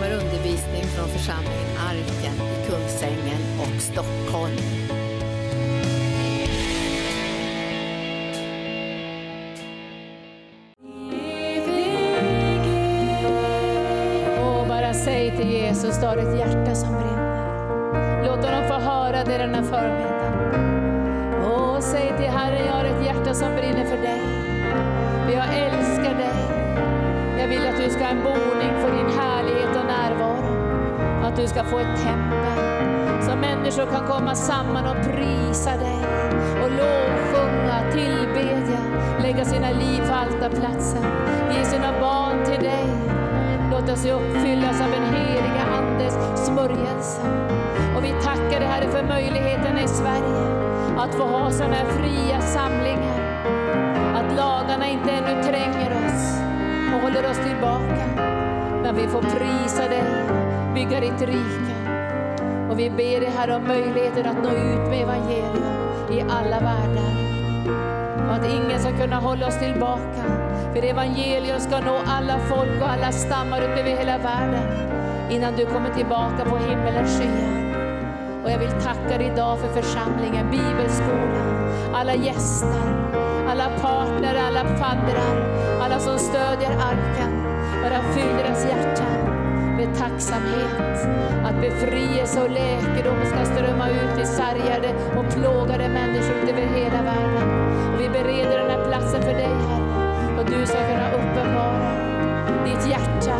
kommer undervisning från församlingen Arken i Kungsängen och Stockholm. Och bara säg till Jesus, du har ett hjärta som brinner. Låt honom få höra det denna förmiddag. Och säg till Herren, jag har ett hjärta som brinner för dig. Jag älskar dig. Jag vill att du ska ha en boning ska få ett tempel. Så människor kan komma samman och prisa dig. Och lovsjunga, tillbedja, lägga sina liv på altarplatsen. Ge sina barn till dig. Låt oss uppfyllas av den heliga Andes smörjelse. Och vi tackar dig Herre för möjligheterna i Sverige att få ha sådana här fria samlingar. Att lagarna inte ännu tränger oss och håller oss tillbaka. Men vi får prisa dig, bygga ditt rike. Och vi ber dig Herre om möjligheten att nå ut med evangelium i alla världar. Och att ingen ska kunna hålla oss tillbaka. För evangelium ska nå alla folk och alla stammar ut över hela världen. Innan du kommer tillbaka på himmelens skyar. Och jag vill tacka dig idag för församlingen, bibelskolan, alla gäster, alla partner, alla faddrar, alla som stödjer arken. Bara fyll deras hjärtan med tacksamhet. Att befrielse och läkedom ska strömma ut till sargade och plågade människor över hela världen. Och vi bereder den här platsen för dig Herre. Och du ska kunna uppenbara ditt hjärta,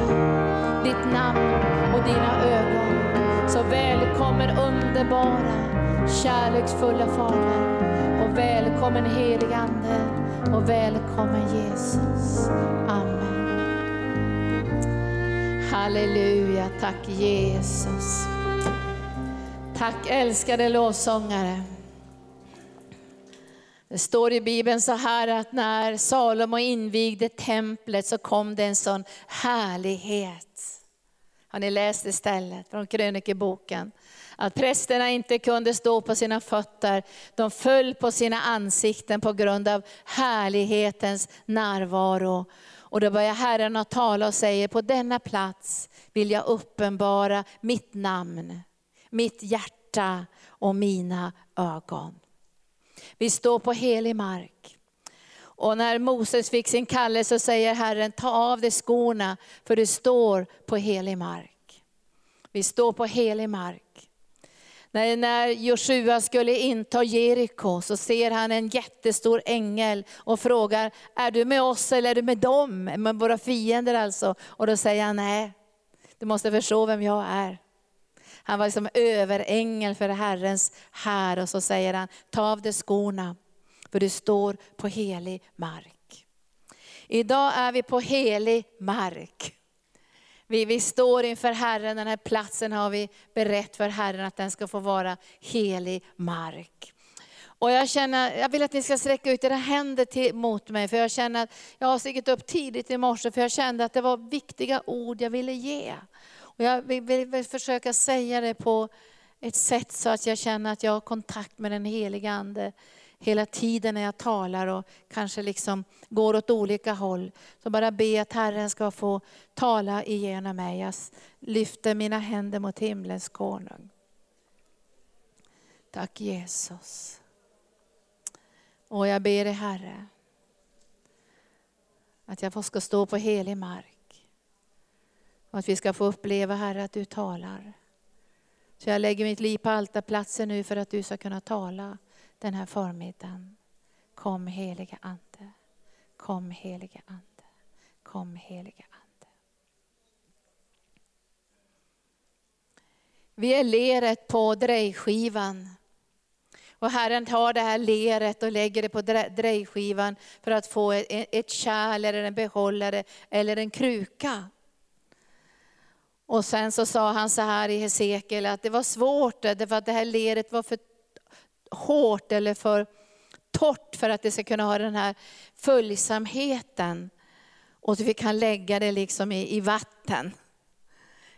ditt namn och dina ögon. Så välkommen underbara, kärleksfulla Fader. Och välkommen helig Ande. Och välkommen Jesus. Amen. Halleluja, tack Jesus. Tack älskade lovsångare. Det står i Bibeln så här att när Salomo invigde templet så kom det en sån härlighet. Har ni läst istället stället från krönikeboken? Att prästerna inte kunde stå på sina fötter, de föll på sina ansikten på grund av härlighetens närvaro. Och då börjar Herren att tala och säger, på denna plats vill jag uppenbara mitt namn, mitt hjärta och mina ögon. Vi står på helig mark. Och när Moses fick sin kallelse så säger Herren, ta av dig skorna för du står på helig mark. Vi står på helig mark. När, när Joshua skulle inta Jeriko så ser han en jättestor ängel och frågar, är du med oss eller är du med dem? Med våra fiender alltså. Och då säger han, nej, du måste förstå vem jag är. Han var liksom överängel för Herrens här och så säger han, ta av dig skorna för du står på helig mark. Idag är vi på helig mark. Vi, vi står inför Herren, den här platsen har vi berett för Herren att den ska få vara helig mark. Och jag, känner, jag vill att ni ska sträcka ut era händer till, mot mig, för jag känner att jag har stigit upp tidigt i morse, för jag kände att det var viktiga ord jag ville ge. Och jag vill, vill, vill försöka säga det på ett sätt så att jag känner att jag har kontakt med den heliga Ande hela tiden när jag talar och kanske liksom går åt olika håll. Så bara be att Herren ska få tala igenom mig. Jag lyfter mina händer mot himlens konung. Tack Jesus. Och jag ber dig Herre, att jag ska stå på helig mark. Och att vi ska få uppleva Herre att du talar. Så jag lägger mitt liv på altarplatsen nu för att du ska kunna tala den här förmiddagen. Kom helige Ande. Kom helige Ande. Kom helige Ande. Vi är leret på drejskivan. Och Herren tar det här leret och lägger det på drejskivan för att få e- e- ett kärl eller en behållare eller en kruka. Och sen så sa han så här i Hesekiel att det var svårt därför att det här leret var för hårt eller för torrt för att det ska kunna ha den här följsamheten. Och så vi kan lägga det liksom i, i vatten.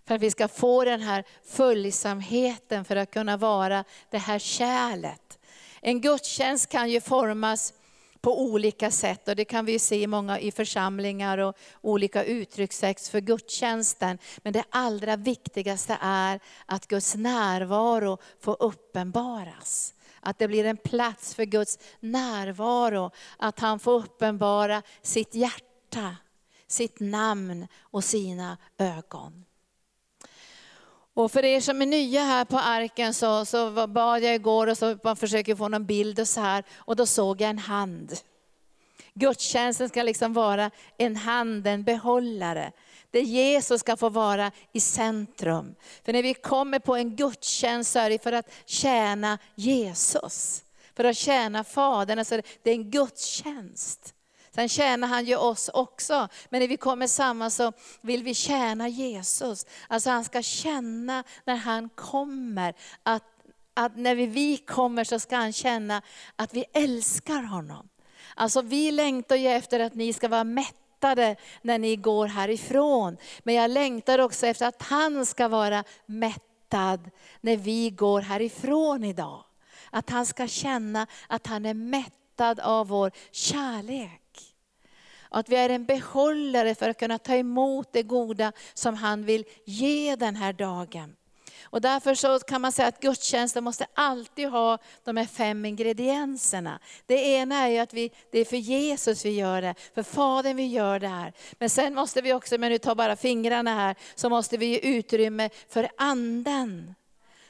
För att vi ska få den här följsamheten för att kunna vara det här kärlet. En gudstjänst kan ju formas på olika sätt. Och det kan vi se i många i församlingar och olika uttryckssätt för gudstjänsten. Men det allra viktigaste är att Guds närvaro får uppenbaras. Att det blir en plats för Guds närvaro. Att han får uppenbara sitt hjärta, sitt namn och sina ögon. Och för er som är nya här på arken så, så bad jag igår och så man försöker få någon bild och så här. Och då såg jag en hand. Gudstjänsten ska liksom vara en hand, en behållare. Där Jesus ska få vara i centrum. För när vi kommer på en gudstjänst så är det för att tjäna Jesus. För att tjäna Fadern, alltså det är en gudstjänst. Sen tjänar han ju oss också. Men när vi kommer samman så vill vi tjäna Jesus. Alltså han ska känna när han kommer, att, att när vi kommer så ska han känna att vi älskar honom. Alltså vi längtar ju efter att ni ska vara mätta mättade när ni går härifrån. Men jag längtar också efter att han ska vara mättad när vi går härifrån idag. Att han ska känna att han är mättad av vår kärlek. Att vi är en behållare för att kunna ta emot det goda som han vill ge den här dagen. Och därför så kan man säga att gudstjänsten måste alltid ha de här fem ingredienserna. Det ena är ju att vi, det är för Jesus vi gör det, för Fadern vi gör det här. Men sen måste vi också, men nu tar bara fingrarna här, så måste vi ge utrymme för anden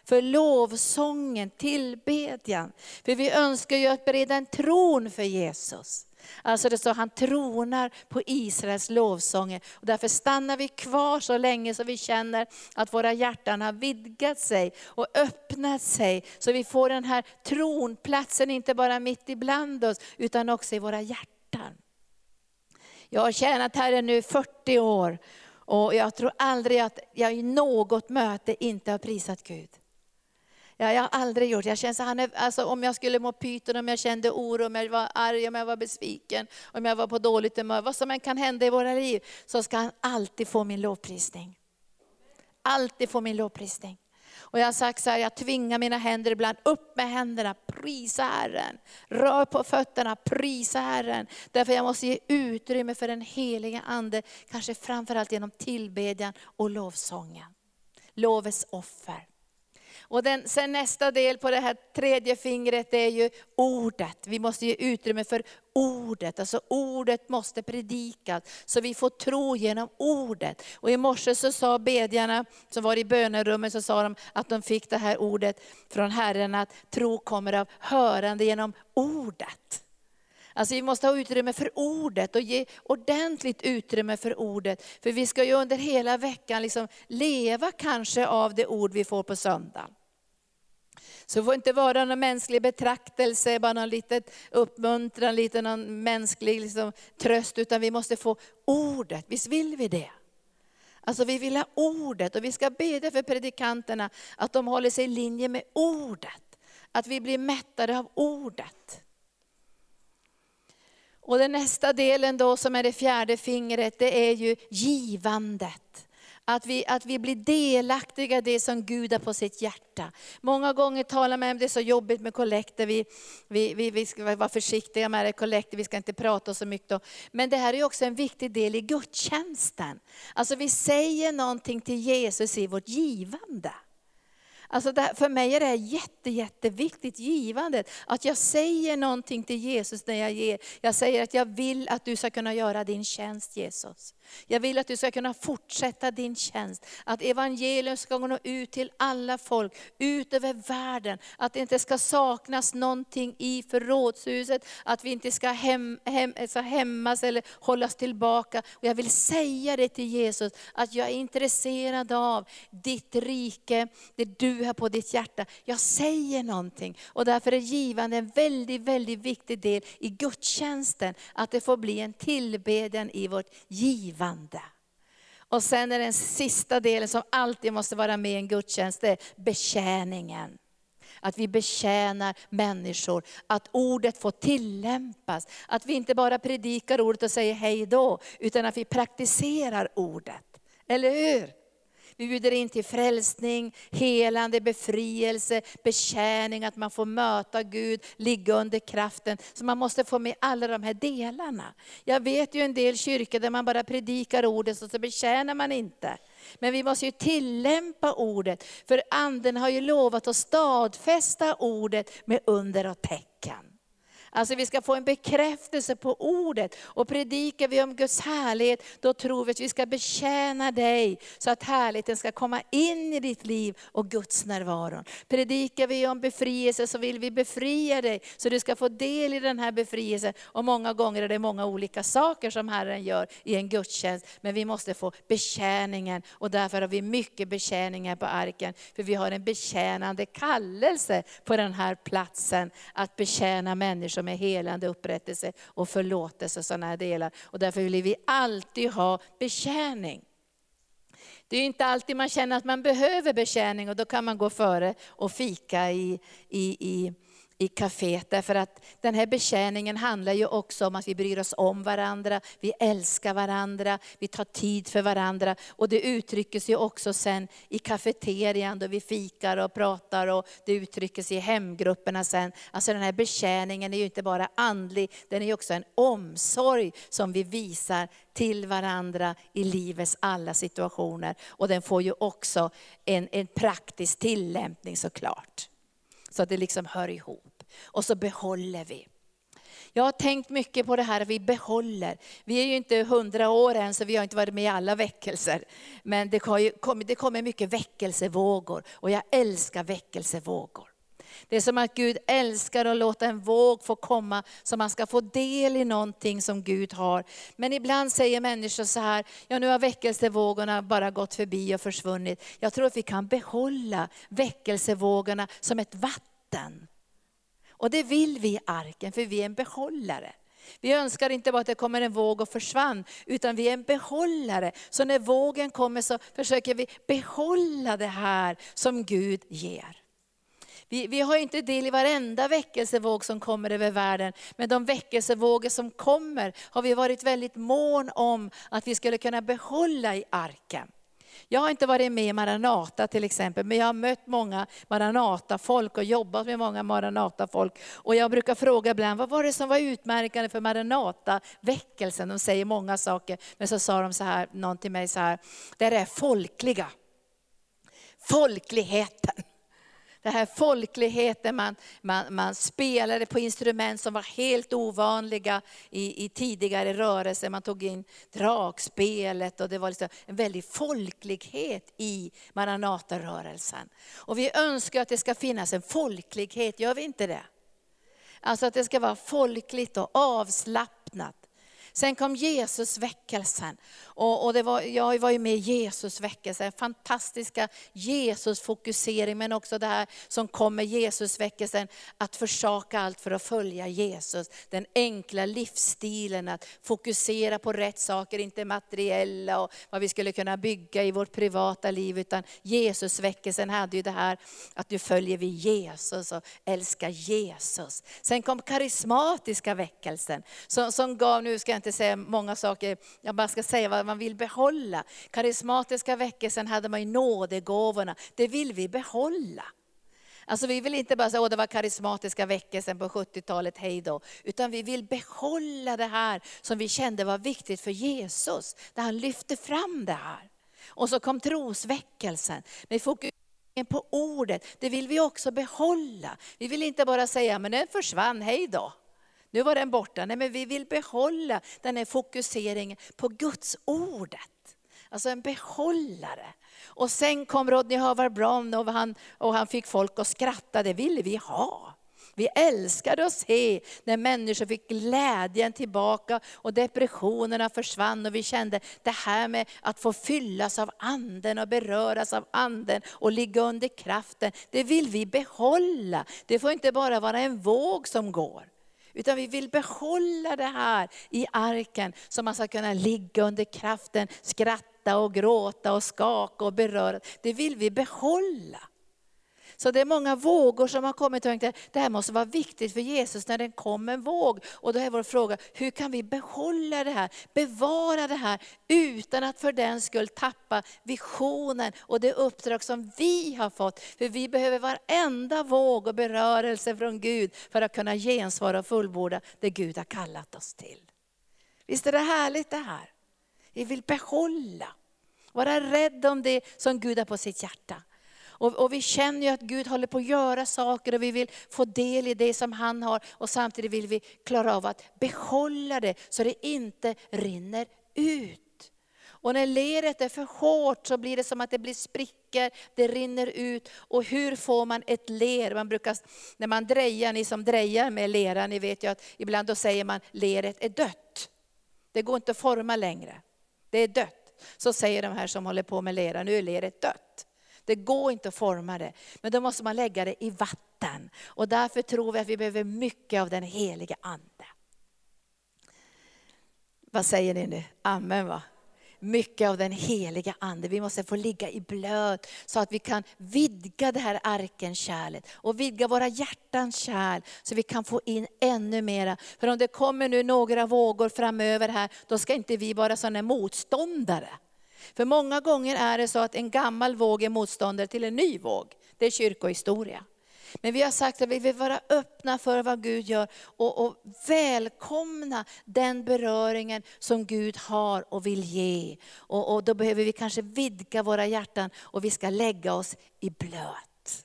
för lovsången, tillbedjan. För vi önskar ju att bereda en tron för Jesus. Alltså det står han tronar på Israels lovsånger. Och därför stannar vi kvar så länge så vi känner att våra hjärtan har vidgat sig och öppnat sig. Så vi får den här tronplatsen inte bara mitt ibland oss utan också i våra hjärtan. Jag har tjänat Herren nu 40 år och jag tror aldrig att jag i något möte inte har prisat Gud. Ja, jag har aldrig gjort jag känner han är, alltså, Om jag skulle må pyton, om jag kände oro, om jag var arg, om jag var besviken, om jag var på dåligt humör, vad som än kan hända i våra liv, så ska han alltid få min lovprisning. Alltid få min lovprisning. Och jag har sagt så här, jag tvingar mina händer ibland, upp med händerna, prisa Herren. Rör på fötterna, prisa Herren. Därför jag måste ge utrymme för den heliga Ande, kanske framförallt genom tillbedjan och lovsången. Lovets offer. Och den, sen nästa del på det här tredje fingret är ju ordet. Vi måste ge utrymme för ordet. Alltså ordet måste predikas, så vi får tro genom ordet. Och i morse så sa bedjarna som var i bönerummet, så sa de att de fick det här ordet från Herren, att tro kommer av hörande genom ordet. Alltså vi måste ha utrymme för ordet och ge ordentligt utrymme för ordet. För vi ska ju under hela veckan liksom leva kanske av det ord vi får på söndag. Så det får inte vara någon mänsklig betraktelse, bara någon liten uppmuntran, lite någon mänsklig liksom, tröst, utan vi måste få ordet. Visst vill vi det? Alltså vi vill ha ordet och vi ska bedja för predikanterna att de håller sig i linje med ordet. Att vi blir mättade av ordet. Och den nästa delen då som är det fjärde fingret, det är ju givandet. Att vi, att vi blir delaktiga i det som Gud har på sitt hjärta. Många gånger talar man om det är så jobbigt med kollekter, vi, vi, vi, vi ska vara försiktiga med det, kollekter, vi ska inte prata så mycket. Då. Men det här är också en viktig del i gudstjänsten. Alltså vi säger någonting till Jesus i vårt givande. Alltså det, för mig är det jätte, jätteviktigt givandet. Att jag säger någonting till Jesus när jag ger. Jag säger att jag vill att du ska kunna göra din tjänst Jesus. Jag vill att du ska kunna fortsätta din tjänst. Att evangelium ska nå ut till alla folk, ut över världen. Att det inte ska saknas någonting i förrådshuset. Att vi inte ska, hem, hem, alltså hämmas eller hållas tillbaka. Och jag vill säga det till Jesus, att jag är intresserad av ditt rike, det du har på ditt hjärta. Jag säger någonting. Och därför är givande en väldigt, väldigt viktig del i gudstjänsten. Att det får bli en tillbedjan i vårt givande givande. Och sen är den sista delen som alltid måste vara med i en gudstjänst, det är betjäningen. Att vi betjänar människor, att ordet får tillämpas. Att vi inte bara predikar ordet och säger hej då, utan att vi praktiserar ordet. Eller hur? Vi bjuder in till frälsning, helande, befrielse, betjäning, att man får möta Gud, ligga under kraften. Så man måste få med alla de här delarna. Jag vet ju en del kyrkor där man bara predikar ordet och så betjänar man inte. Men vi måste ju tillämpa ordet, för anden har ju lovat att stadfästa ordet med under och tecken. Alltså vi ska få en bekräftelse på ordet. Och predikar vi om Guds härlighet, då tror vi att vi ska betjäna dig, så att härligheten ska komma in i ditt liv och Guds närvaro. Predikar vi om befrielse så vill vi befria dig, så du ska få del i den här befrielsen. Och många gånger är det många olika saker som Herren gör i en gudstjänst, men vi måste få betjäningen. Och därför har vi mycket betjäningar på arken, för vi har en betjänande kallelse på den här platsen, att betjäna människor med helande, upprättelse och förlåtelse och sådana här delar. Och därför vill vi alltid ha betjäning. Det är inte alltid man känner att man behöver betjäning och då kan man gå före och fika i, i, i i kaféet. Därför att den här betjäningen handlar ju också om att vi bryr oss om varandra, vi älskar varandra, vi tar tid för varandra. Och det uttrycker sig också sen i kafeterian då vi fikar och pratar och det uttrycker sig i hemgrupperna sen. Alltså den här betjäningen är ju inte bara andlig, den är också en omsorg som vi visar till varandra i livets alla situationer. Och den får ju också en, en praktisk tillämpning såklart. Så att det liksom hör ihop och så behåller vi. Jag har tänkt mycket på det här, att vi behåller. Vi är ju inte hundra år än, så vi har inte varit med i alla väckelser. Men det kommer, det kommer mycket väckelsevågor och jag älskar väckelsevågor. Det är som att Gud älskar att låta en våg få komma, så man ska få del i någonting som Gud har. Men ibland säger människor så här, ja nu har väckelsevågorna bara gått förbi och försvunnit. Jag tror att vi kan behålla väckelsevågorna som ett vatten och det vill vi i arken, för vi är en behållare. Vi önskar inte bara att det kommer en våg och försvann, utan vi är en behållare. Så när vågen kommer så försöker vi behålla det här som Gud ger. Vi, vi har inte del i varenda väckelsevåg som kommer över världen, men de väckelsevågor som kommer har vi varit väldigt mån om att vi skulle kunna behålla i arken. Jag har inte varit med i Maranata till exempel, men jag har mött många Maranata-folk och jobbat med många Maranata-folk. Och jag brukar fråga ibland, vad var det som var utmärkande för Maranata-väckelsen? De säger många saker, men så sa de så här, någon till mig så här, det är folkliga. Folkligheten den här folkligheten, man, man, man spelade på instrument som var helt ovanliga i, i tidigare rörelser. Man tog in dragspelet och det var liksom en väldig folklighet i Maranatarörelsen. Och vi önskar att det ska finnas en folklighet, gör vi inte det? Alltså att det ska vara folkligt och avslappnat. Sen kom Jesusväckelsen. Och, och det var, jag var ju med i Jesusväckelsen, fantastiska Jesusfokusering, men också det här som kom med Jesusväckelsen, att försaka allt för att följa Jesus. Den enkla livsstilen, att fokusera på rätt saker, inte materiella och vad vi skulle kunna bygga i vårt privata liv, utan Jesusväckelsen hade ju det här att nu följer vi Jesus och älskar Jesus. Sen kom karismatiska väckelsen, som, som gav, nu ska jag inte säga många saker, jag bara ska säga vad man vill behålla. Karismatiska väckelsen hade man ju nådegåvorna, det vill vi behålla. Alltså vi vill inte bara säga att det var karismatiska väckelsen på 70-talet, hej då. Utan vi vill behålla det här som vi kände var viktigt för Jesus. Där han lyfte fram det här. Och så kom trosväckelsen med fokuseringen på ordet. Det vill vi också behålla. Vi vill inte bara säga, men den försvann, hej då. Nu var den borta. Nej, men vi vill behålla den här fokuseringen på Guds ordet. Alltså en behållare. Och sen kom Rodney Howard Brown och han, och han fick folk att skratta, det ville vi ha. Vi älskade att se när människor fick glädjen tillbaka och depressionerna försvann och vi kände det här med att få fyllas av anden och beröras av anden och ligga under kraften, det vill vi behålla. Det får inte bara vara en våg som går. Utan vi vill behålla det här i arken, så man ska kunna ligga under kraften, skratta och gråta och skaka och beröra. Det vill vi behålla. Så det är många vågor som har kommit och tänkt att det här måste vara viktigt för Jesus när det kommer en våg. Och då är vår fråga, hur kan vi behålla det här, bevara det här utan att för den skull tappa visionen och det uppdrag som vi har fått. För vi behöver varenda våg och berörelse från Gud för att kunna gensvara och fullborda det Gud har kallat oss till. Visst är det härligt det här? Vi vill behålla, vara rädd om det som Gud har på sitt hjärta. Och, och, vi känner ju att Gud håller på att göra saker och vi vill få del i det som han har. Och samtidigt vill vi klara av att behålla det så det inte rinner ut. Och när leret är för hårt så blir det som att det blir sprickor, det rinner ut. Och hur får man ett ler? Man brukar, när man drejar, ni som drejar med lera, ni vet ju att ibland då säger man leret är dött. Det går inte att forma längre. Det är dött. Så säger de här som håller på med lera, nu är leret dött. Det går inte att forma det. Men då måste man lägga det i vatten. Och därför tror vi att vi behöver mycket av den heliga Ande. Vad säger ni nu? Amen va? mycket av den heliga Ande. Vi måste få ligga i blöt så att vi kan vidga det här arkens kärlet och vidga våra hjärtans kärl så vi kan få in ännu mera. För om det kommer nu några vågor framöver här, då ska inte vi vara sådana motståndare. För många gånger är det så att en gammal våg är motståndare till en ny våg. Det är kyrkohistoria. Men vi har sagt att vi vill vara öppna för vad Gud gör och, och, välkomna den beröringen som Gud har och vill ge. Och, och då behöver vi kanske vidga våra hjärtan och vi ska lägga oss i blöt.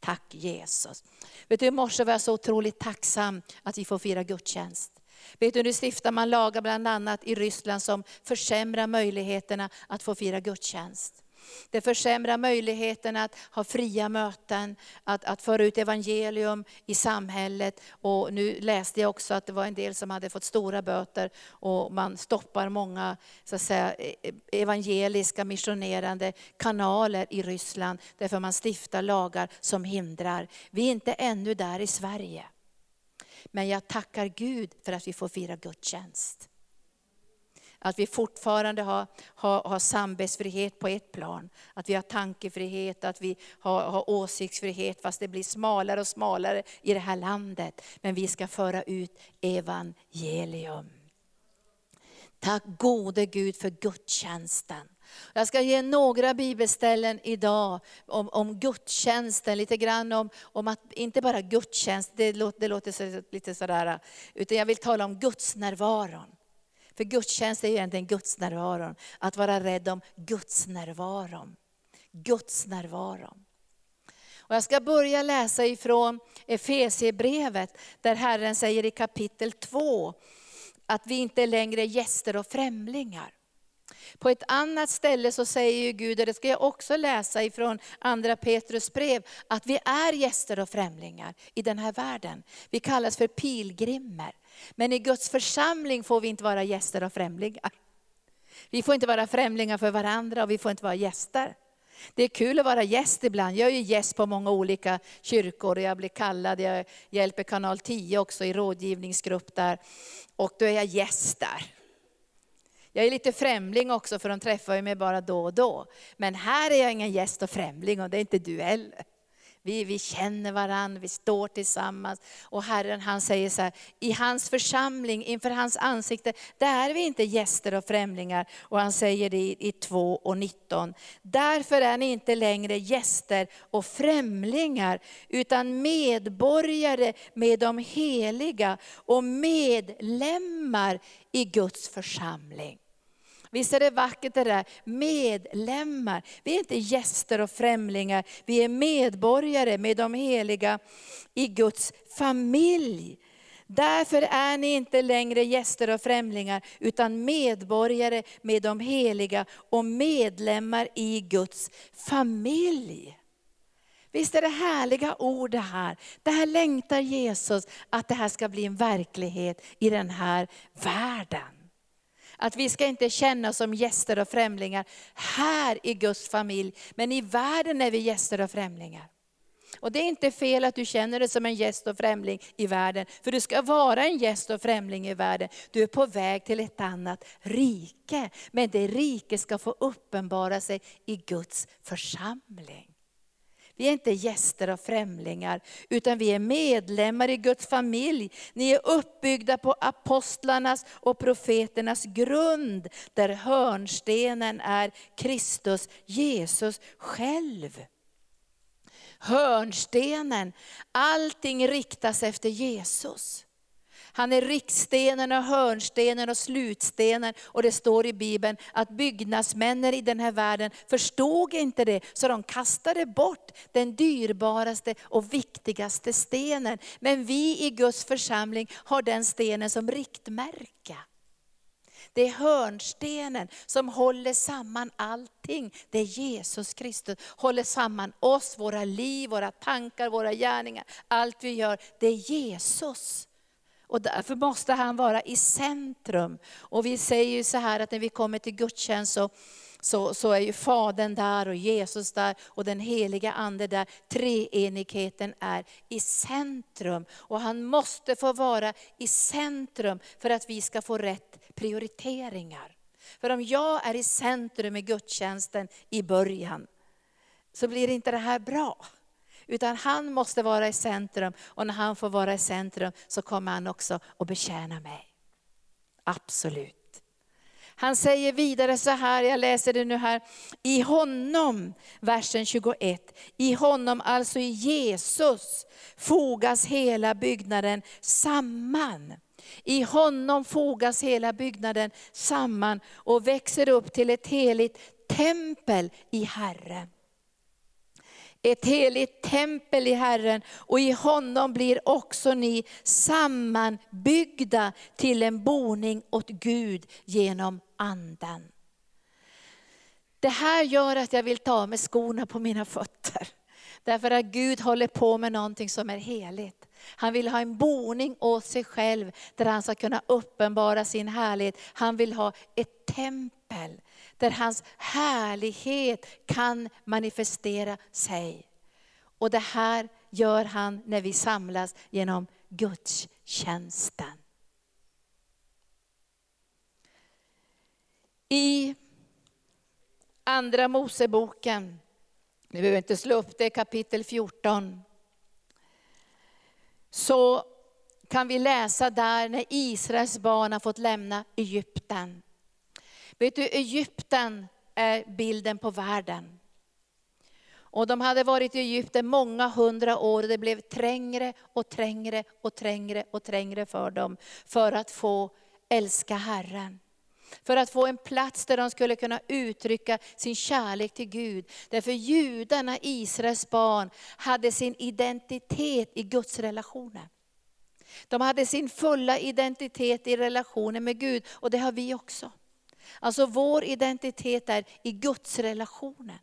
Tack Jesus. Vet du, I morse var jag så otroligt tacksam att vi får fira gudstjänst. Vet du, nu stiftar man lagar bland annat i Ryssland som försämrar möjligheterna att få fira gudstjänst. Det försämrar möjligheterna att ha fria möten, att, att föra ut evangelium i samhället. Och nu läste jag också att det var en del som hade fått stora böter och man stoppar många så att säga, e, e, evangeliska missionerande kanaler i Ryssland därför man stiftar lagar som hindrar. Vi är inte ännu där i Sverige. Men jag tackar Gud för att vi får fira gudstjänst. Att vi fortfarande har, har, har samvetsfrihet på ett plan. Att vi har tankefrihet, att vi har, har åsiktsfrihet, fast det blir smalare och smalare i det här landet. Men vi ska föra ut evangelium. Tack gode Gud för gudstjänsten. Jag ska ge några bibelställen idag om, om gudstjänsten, lite grann om, om att, inte bara gudstjänst, det låter, det låter så, lite sådär, utan jag vill tala om Guds närvaron. För gudstjänst är ju egentligen Guds närvaron. Att vara rädd om Guds närvaron. Guds närvaron. Och jag ska börja läsa ifrån Efesiebrevet, där Herren säger i kapitel 2, att vi inte längre är gäster och främlingar. På ett annat ställe så säger ju Gud, och det ska jag också läsa ifrån andra Petrus brev, att vi är gäster och främlingar i den här världen. Vi kallas för pilgrimer. Men i Guds församling får vi inte vara gäster och främlingar. Vi får inte vara främlingar för varandra och vi får inte vara gäster. Det är kul att vara gäst ibland. Jag är ju gäst på många olika kyrkor och jag blir kallad, jag hjälper kanal 10 också i rådgivningsgrupp där. Och då är jag gäst där. Jag är lite främling också för de träffar ju mig bara då och då. Men här är jag ingen gäst och främling och det är inte du heller. Vi, vi känner varandra, vi står tillsammans. Och Herren han säger så här, i hans församling, inför hans ansikte, där är vi inte gäster och främlingar. Och han säger det i, i 2 och 19. Därför är ni inte längre gäster och främlingar, utan medborgare med de heliga och medlemmar i Guds församling. Visst är det vackert det där, medlemmar. Vi är inte gäster och främlingar, vi är medborgare med de heliga i Guds familj. Därför är ni inte längre gäster och främlingar, utan medborgare med de heliga och medlemmar i Guds familj. Visst är det härliga ord det här. Det här längtar Jesus att det här ska bli en verklighet i den här världen. Att vi ska inte känna oss som gäster och främlingar här i Guds familj, men i världen är vi gäster och främlingar. Och det är inte fel att du känner dig som en gäst och främling i världen, för du ska vara en gäst och främling i världen. Du är på väg till ett annat rike, men det rike ska få uppenbara sig i Guds församling. Vi är inte gäster och främlingar, utan vi är medlemmar i Guds familj. Ni är uppbyggda på apostlarnas och profeternas grund, där hörnstenen är Kristus, Jesus själv. Hörnstenen, allting riktas efter Jesus. Han är riktstenen och hörnstenen och slutstenen. Och det står i Bibeln att byggnadsmännen i den här världen förstod inte det, så de kastade bort den dyrbaraste och viktigaste stenen. Men vi i Guds församling har den stenen som riktmärke. Det är hörnstenen som håller samman allting. Det är Jesus Kristus. Håller samman oss, våra liv, våra tankar, våra gärningar. Allt vi gör, det är Jesus. Och därför måste han vara i centrum. Och vi säger ju så här att när vi kommer till gudstjänst så, så, så är ju Fadern där och Jesus där och den heliga Ande där. Treenigheten är i centrum. Och han måste få vara i centrum för att vi ska få rätt prioriteringar. För om jag är i centrum i gudstjänsten i början, så blir inte det här bra. Utan han måste vara i centrum och när han får vara i centrum så kommer han också att betjäna mig. Absolut. Han säger vidare så här, jag läser det nu här, i honom, versen 21, i honom, alltså i Jesus, fogas hela byggnaden samman. I honom fogas hela byggnaden samman och växer upp till ett heligt tempel i Herren ett heligt tempel i Herren och i honom blir också ni sammanbyggda till en boning åt Gud genom anden. Det här gör att jag vill ta av mig skorna på mina fötter. Därför att Gud håller på med någonting som är heligt. Han vill ha en boning åt sig själv där han ska kunna uppenbara sin härlighet. Han vill ha ett tempel där hans härlighet kan manifestera sig. Och det här gör han när vi samlas genom gudstjänsten. I Andra Moseboken, ni behöver inte slå upp det, kapitel 14. Så kan vi läsa där när Israels barn har fått lämna Egypten. Vet du, Egypten är bilden på världen. Och de hade varit i Egypten många hundra år och det blev trängre och trängre och trängre och trängre för dem. För att få älska Herren. För att få en plats där de skulle kunna uttrycka sin kärlek till Gud. Därför judarna, Israels barn, hade sin identitet i Guds relationer. De hade sin fulla identitet i relationen med Gud och det har vi också. Alltså vår identitet är i Guds relationen.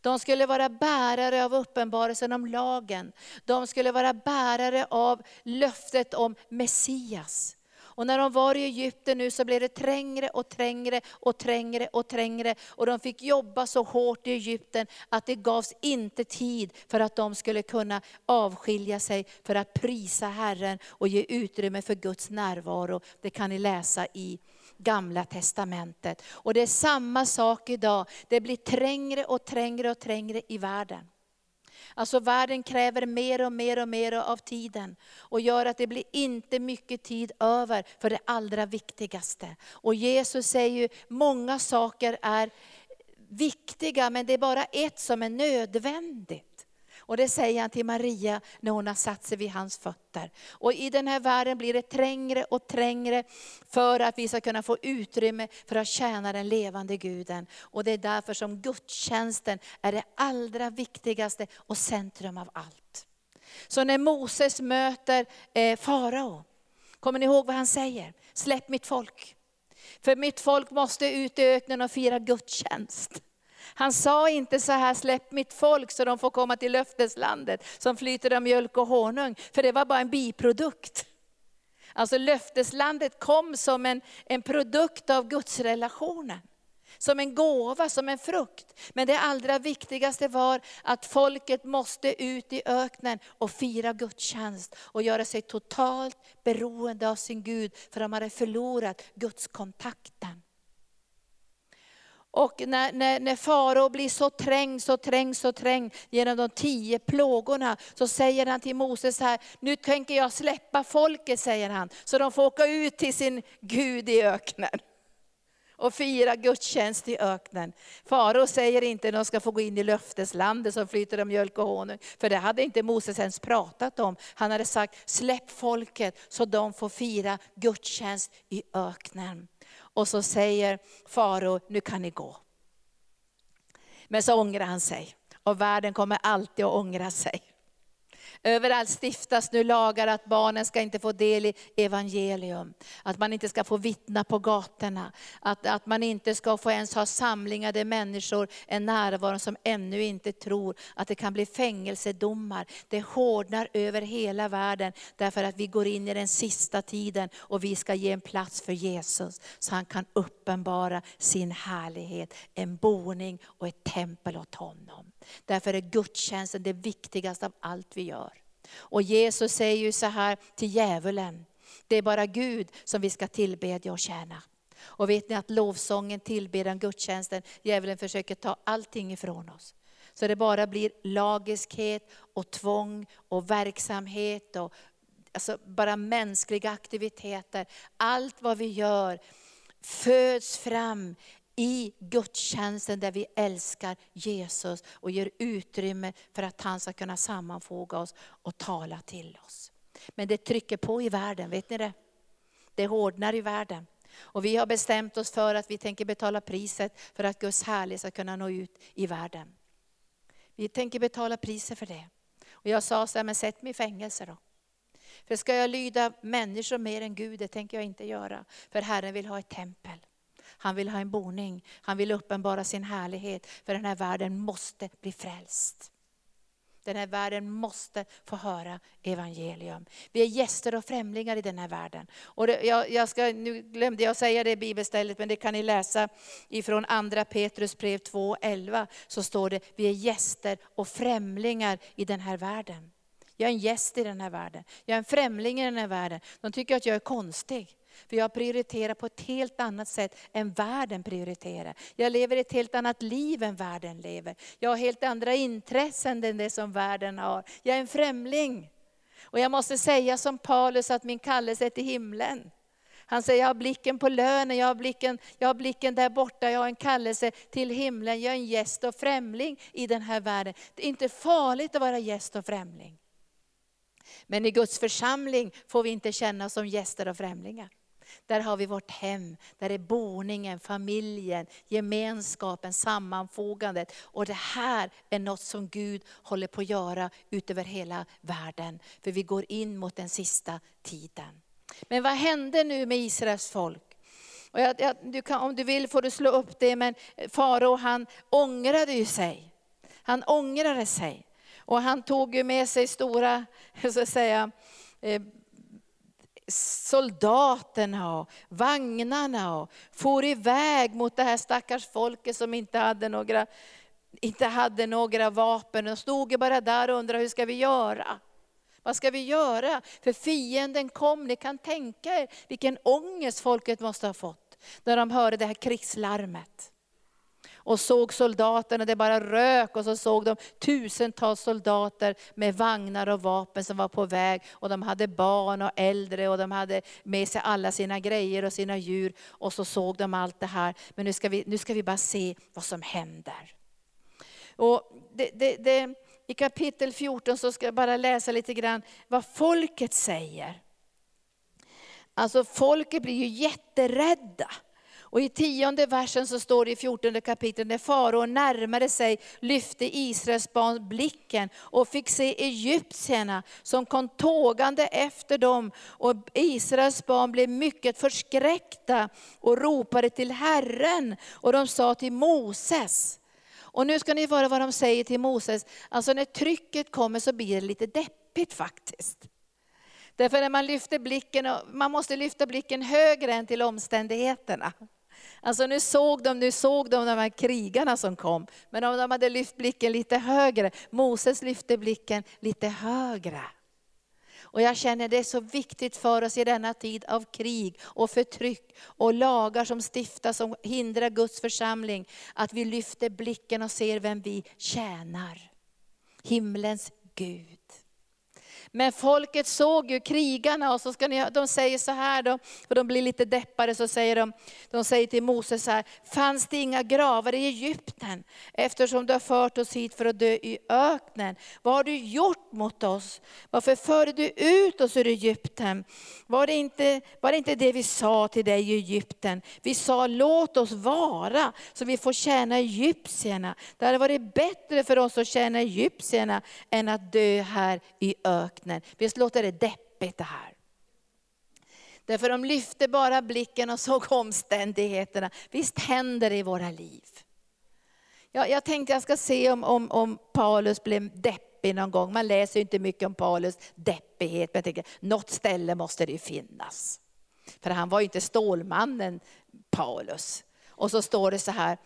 De skulle vara bärare av uppenbarelsen om lagen. De skulle vara bärare av löftet om Messias. Och när de var i Egypten nu så blev det trängre och trängre och trängre och trängre. Och de fick jobba så hårt i Egypten att det gavs inte tid för att de skulle kunna avskilja sig för att prisa Herren och ge utrymme för Guds närvaro. Det kan ni läsa i gamla testamentet. Och det är samma sak idag. Det blir trängre och trängre och trängre i världen. Alltså världen kräver mer och mer och mer av tiden. Och gör att det blir inte mycket tid över för det allra viktigaste. Och Jesus säger ju, många saker är viktiga men det är bara ett som är nödvändigt. Och det säger han till Maria när hon har satt sig vid hans fötter. Och i den här världen blir det trängre och trängre för att vi ska kunna få utrymme för att tjäna den levande guden. Och det är därför som gudstjänsten är det allra viktigaste och centrum av allt. Så när Moses möter eh, farao, kommer ni ihåg vad han säger? Släpp mitt folk. För mitt folk måste ut i öknen och fira gudstjänst. Han sa inte så här, släpp mitt folk så de får komma till löfteslandet som flyter av mjölk och honung. För det var bara en biprodukt. Alltså löfteslandet kom som en, en produkt av Guds relationen. Som en gåva, som en frukt. Men det allra viktigaste var att folket måste ut i öknen och fira gudstjänst. Och göra sig totalt beroende av sin Gud, för de hade förlorat Guds kontakten. Och när, när, när farao blir så trängd, så trängd, så trängd genom de tio plågorna, så säger han till Moses här, nu tänker jag släppa folket, säger han, så de får åka ut till sin Gud i öknen. Och fira gudstjänst i öknen. Farao säger inte att de ska få gå in i löfteslandet som flyter av mjölk och honung. För det hade inte Moses ens pratat om. Han hade sagt, släpp folket så de får fira gudstjänst i öknen. Och så säger farao, nu kan ni gå. Men så ångrar han sig. Och världen kommer alltid att ångra sig. Överallt stiftas nu lagar att barnen ska inte få del i evangelium. Att man inte ska få vittna på gatorna. Att, att man inte ska få ens ha samlingar där människor är närvarande som ännu inte tror. Att det kan bli fängelsedomar. Det hårdnar över hela världen därför att vi går in i den sista tiden och vi ska ge en plats för Jesus. Så han kan uppenbara sin härlighet, en boning och ett tempel åt honom. Därför är gudstjänsten det viktigaste av allt vi gör. Och Jesus säger ju så här till djävulen, det är bara Gud som vi ska tillbedja och tjäna. Och vet ni att lovsången, tillbedjan, gudstjänsten, djävulen försöker ta allting ifrån oss. Så det bara blir lagiskhet och tvång och verksamhet och alltså bara mänskliga aktiviteter. Allt vad vi gör föds fram i gudstjänsten där vi älskar Jesus och ger utrymme för att han ska kunna sammanfoga oss och tala till oss. Men det trycker på i världen, vet ni det? Det hårdnar i världen. Och vi har bestämt oss för att vi tänker betala priset för att Guds härlighet ska kunna nå ut i världen. Vi tänker betala priset för det. Och jag sa så här, men sätt mig i fängelse då. För ska jag lyda människor mer än Gud, det tänker jag inte göra. För Herren vill ha ett tempel. Han vill ha en boning. Han vill uppenbara sin härlighet. För den här världen måste bli frälst. Den här världen måste få höra evangelium. Vi är gäster och främlingar i den här världen. Och det, jag, jag ska, nu glömde jag säga det i bibelstället, men det kan ni läsa ifrån andra Petrus brev 2.11. Så står det, vi är gäster och främlingar i den här världen. Jag är en gäst i den här världen. Jag är en främling i den här världen. De tycker att jag är konstig. För jag prioriterar på ett helt annat sätt än världen prioriterar. Jag lever ett helt annat liv än världen lever. Jag har helt andra intressen än det som världen har. Jag är en främling. Och jag måste säga som Paulus att min kallelse är till himlen. Han säger, jag har blicken på lönen, jag har blicken, jag har blicken där borta, jag har en kallelse till himlen. Jag är en gäst och främling i den här världen. Det är inte farligt att vara gäst och främling. Men i Guds församling får vi inte känna oss som gäster och främlingar. Där har vi vårt hem, där är boningen, familjen, gemenskapen, sammanfogandet. Och det här är något som Gud håller på att göra utöver hela världen. För vi går in mot den sista tiden. Men vad hände nu med Israels folk? Och jag, jag, du kan, om du vill får du slå upp det, men farao han ångrade ju sig. Han ångrade sig. Och han tog ju med sig stora, så att säga, eh, soldaterna och vagnarna och for iväg mot det här stackars folket som inte hade några, inte hade några vapen. De stod bara där och undrade, hur ska vi göra? Vad ska vi göra? För fienden kom, ni kan tänka er vilken ångest folket måste ha fått när de hörde det här krigslarmet och såg soldaterna, det bara rök och så såg de tusentals soldater med vagnar och vapen som var på väg. Och de hade barn och äldre och de hade med sig alla sina grejer och sina djur. Och så såg de allt det här. Men nu ska vi, nu ska vi bara se vad som händer. Och det, det, det, I kapitel 14 så ska jag bara läsa lite grann vad folket säger. Alltså folket blir ju jätterädda. Och i tionde versen så står det i fjortonde kapitlet, när farao närmade sig lyfte Israels barn blicken och fick se egyptierna som kom tågande efter dem. Och Israels barn blev mycket förskräckta och ropade till Herren. Och de sa till Moses, och nu ska ni höra vad de säger till Moses. Alltså när trycket kommer så blir det lite deppigt faktiskt. Därför när man lyfter blicken, man måste lyfta blicken högre än till omständigheterna. Alltså nu såg de, nu såg de de här krigarna som kom. Men om de hade lyft blicken lite högre, Moses lyfte blicken lite högre. Och jag känner det är så viktigt för oss i denna tid av krig och förtryck och lagar som stiftas som hindrar Guds församling. Att vi lyfter blicken och ser vem vi tjänar. Himlens Gud. Men folket såg ju krigarna och så ska ni, de säger så här då, för de blir lite deppade, så säger de, de säger till Moses så här, fanns det inga gravar i Egypten? Eftersom du har fört oss hit för att dö i öknen. Vad har du gjort mot oss? Varför förde du ut oss ur Egypten? Var det inte, var det, inte det vi sa till dig i Egypten? Vi sa låt oss vara så vi får tjäna egyptierna. Det hade varit bättre för oss att tjäna egyptierna än att dö här i öknen öknen. Visst låter det deppigt det här? Därför de lyfte bara blicken och såg omständigheterna. Visst händer det i våra liv. Jag, jag tänkte jag ska se om, om, om Paulus blev deppig någon gång. Man läser inte mycket om Paulus deppighet, men jag tänker något ställe måste det ju finnas. För han var ju inte Stålmannen Paulus. Och så står det så här,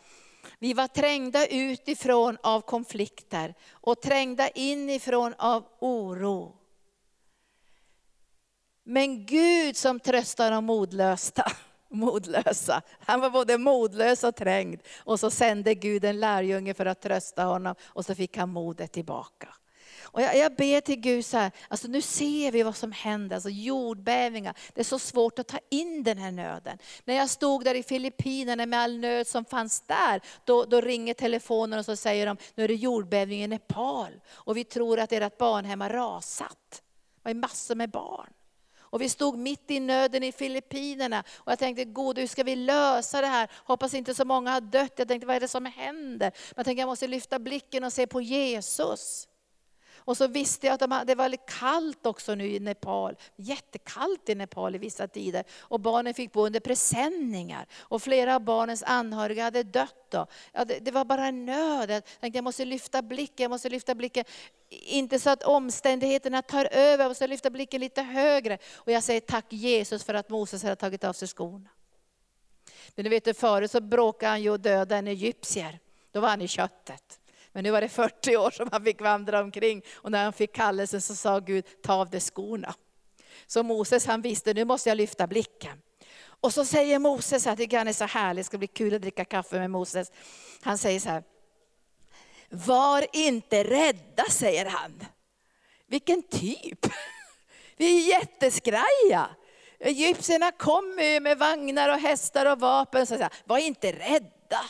vi var trängda utifrån av konflikter och trängda inifrån av oro. Men Gud som tröstar de modlösa, modlösa. Han var både modlös och trängd. Och så sände Gud en lärjunge för att trösta honom och så fick han modet tillbaka. Och jag, jag ber till Gud så här, alltså nu ser vi vad som händer, alltså jordbävningar. Det är så svårt att ta in den här nöden. När jag stod där i Filippinerna med all nöd som fanns där, då, då ringer telefonen och så säger de, nu är det jordbävning i Nepal. Och vi tror att ert barnhem har rasat. Det var massor med barn. Och vi stod mitt i nöden i Filippinerna. Och jag tänkte, gode hur ska vi lösa det här? Hoppas inte så många har dött. Jag tänkte, vad är det som händer? Men jag tänkte, jag måste lyfta blicken och se på Jesus. Och så visste jag att det var kallt också nu i Nepal. Jättekallt i Nepal i vissa tider. Och barnen fick bo under presenningar. Och flera av barnens anhöriga hade dött då. Ja, det, det, var bara nöd. Jag tänkte jag måste lyfta blicken, jag måste lyfta blicken. Inte så att omständigheterna tar över, jag måste lyfta blicken lite högre. Och jag säger tack Jesus för att Moses hade tagit av sig skorna. Men du vet, förut så bråkade han ju och dödade en egyptier. Då var han i köttet. Men nu var det 40 år som han fick vandra omkring och när han fick kallelsen så sa Gud, ta av dig skorna. Så Moses han visste, nu måste jag lyfta blicken. Och så säger Moses, jag tycker han är så härlig, det ska bli kul att dricka kaffe med Moses. Han säger så här, var inte rädda säger han. Vilken typ! Vi är jätteskraja. Egyptierna kommer med vagnar och hästar och vapen. Så säger, var inte rädda.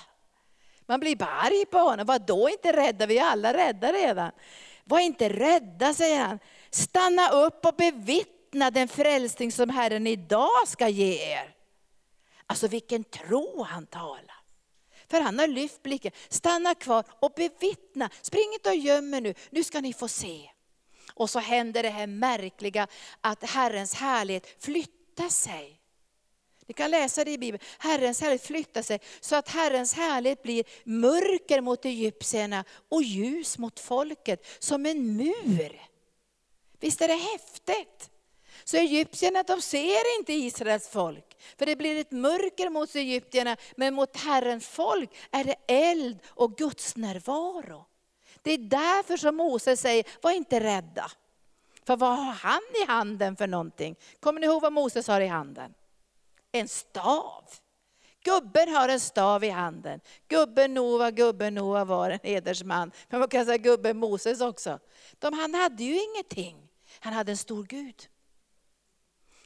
Man blir bara arg på honom. Vadå inte rädda? Vi är alla rädda redan. Var inte rädda, säger han. Stanna upp och bevittna den frälsning som Herren idag ska ge er. Alltså vilken tro han talar. För han har lyft blicken. Stanna kvar och bevittna. Spring inte och göm er nu, nu ska ni få se. Och så händer det här märkliga att Herrens härlighet flyttar sig. Ni kan läsa det i Bibeln. Herrens härlighet flyttar sig så att Herrens härlighet blir mörker mot egyptierna och ljus mot folket, som en mur. Visst är det häftigt? Så egyptierna de ser inte Israels folk, för det blir ett mörker mot egyptierna, men mot Herrens folk är det eld och Guds närvaro. Det är därför som Moses säger, var inte rädda. För vad har han i handen för någonting? Kommer ni ihåg vad Moses har i handen? En stav. Gubben har en stav i handen. Gubben Noa, gubben Noa var en hedersman. Men man kan säga gubben Moses också. De, han hade ju ingenting. Han hade en stor Gud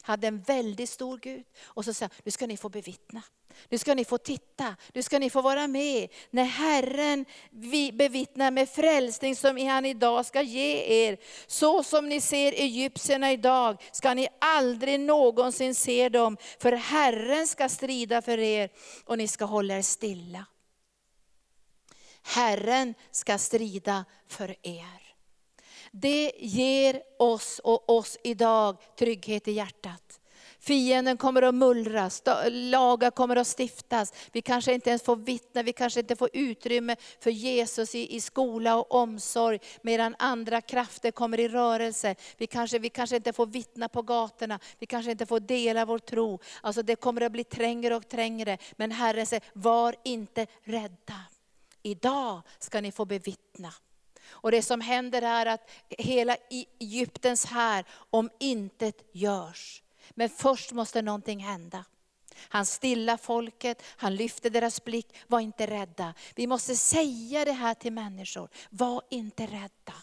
hade en väldigt stor Gud. Och så sa han, nu ska ni få bevittna. Nu ska ni få titta, nu ska ni få vara med. När Herren bevittnar med frälsning som han idag ska ge er. Så som ni ser egyptierna idag ska ni aldrig någonsin se dem. För Herren ska strida för er och ni ska hålla er stilla. Herren ska strida för er. Det ger oss och oss idag trygghet i hjärtat. Fienden kommer att mullra, lagar kommer att stiftas. Vi kanske inte ens får vittna, vi kanske inte får utrymme för Jesus i, i skola och omsorg, medan andra krafter kommer i rörelse. Vi kanske, vi kanske inte får vittna på gatorna, vi kanske inte får dela vår tro. Alltså det kommer att bli trängre och trängre. Men Herren säger, var inte rädda. Idag ska ni få bevittna. Och det som händer är att hela Egyptens här om intet görs. Men först måste någonting hända. Han stillar folket, han lyfter deras blick, var inte rädda. Vi måste säga det här till människor, var inte rädda.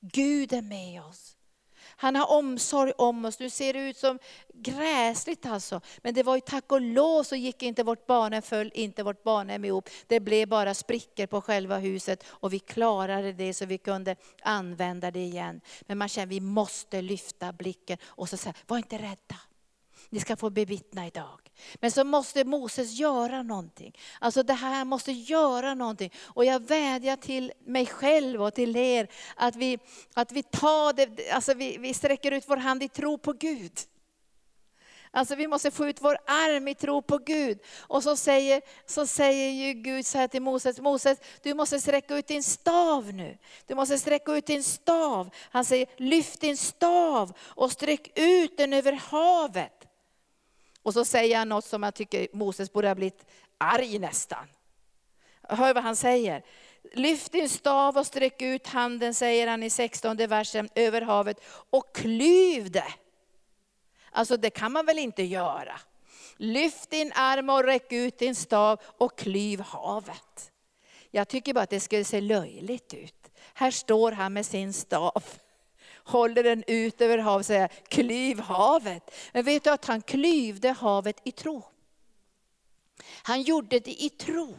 Gud är med oss. Han har omsorg om oss. Nu ser det ut som gräsligt alltså. Men det var ju tack och lov så gick inte vårt barnhem föll inte vårt barnhem ihop. Det blev bara sprickor på själva huset och vi klarade det så vi kunde använda det igen. Men man känner vi måste lyfta blicken och så säga, var inte rädda. Ni ska få bevittna idag. Men så måste Moses göra någonting. Alltså det här måste göra någonting. Och jag vädjar till mig själv och till er att vi, att vi tar det, alltså vi, vi sträcker ut vår hand i tro på Gud. Alltså vi måste få ut vår arm i tro på Gud. Och så säger, så säger ju Gud så här till Moses, Moses du måste sträcka ut din stav nu. Du måste sträcka ut din stav. Han säger, lyft din stav och sträck ut den över havet. Och så säger han något som jag tycker Moses borde ha blivit arg nästan. Hör vad han säger. Lyft din stav och sträck ut handen, säger han i 16 versen, över havet och klyv det. Alltså det kan man väl inte göra. Lyft din arm och räck ut din stav och klyv havet. Jag tycker bara att det skulle se löjligt ut. Här står han med sin stav håller den ut över havet och säger, klyv havet. Men vet du att han klyvde havet i tro? Han gjorde det i tro.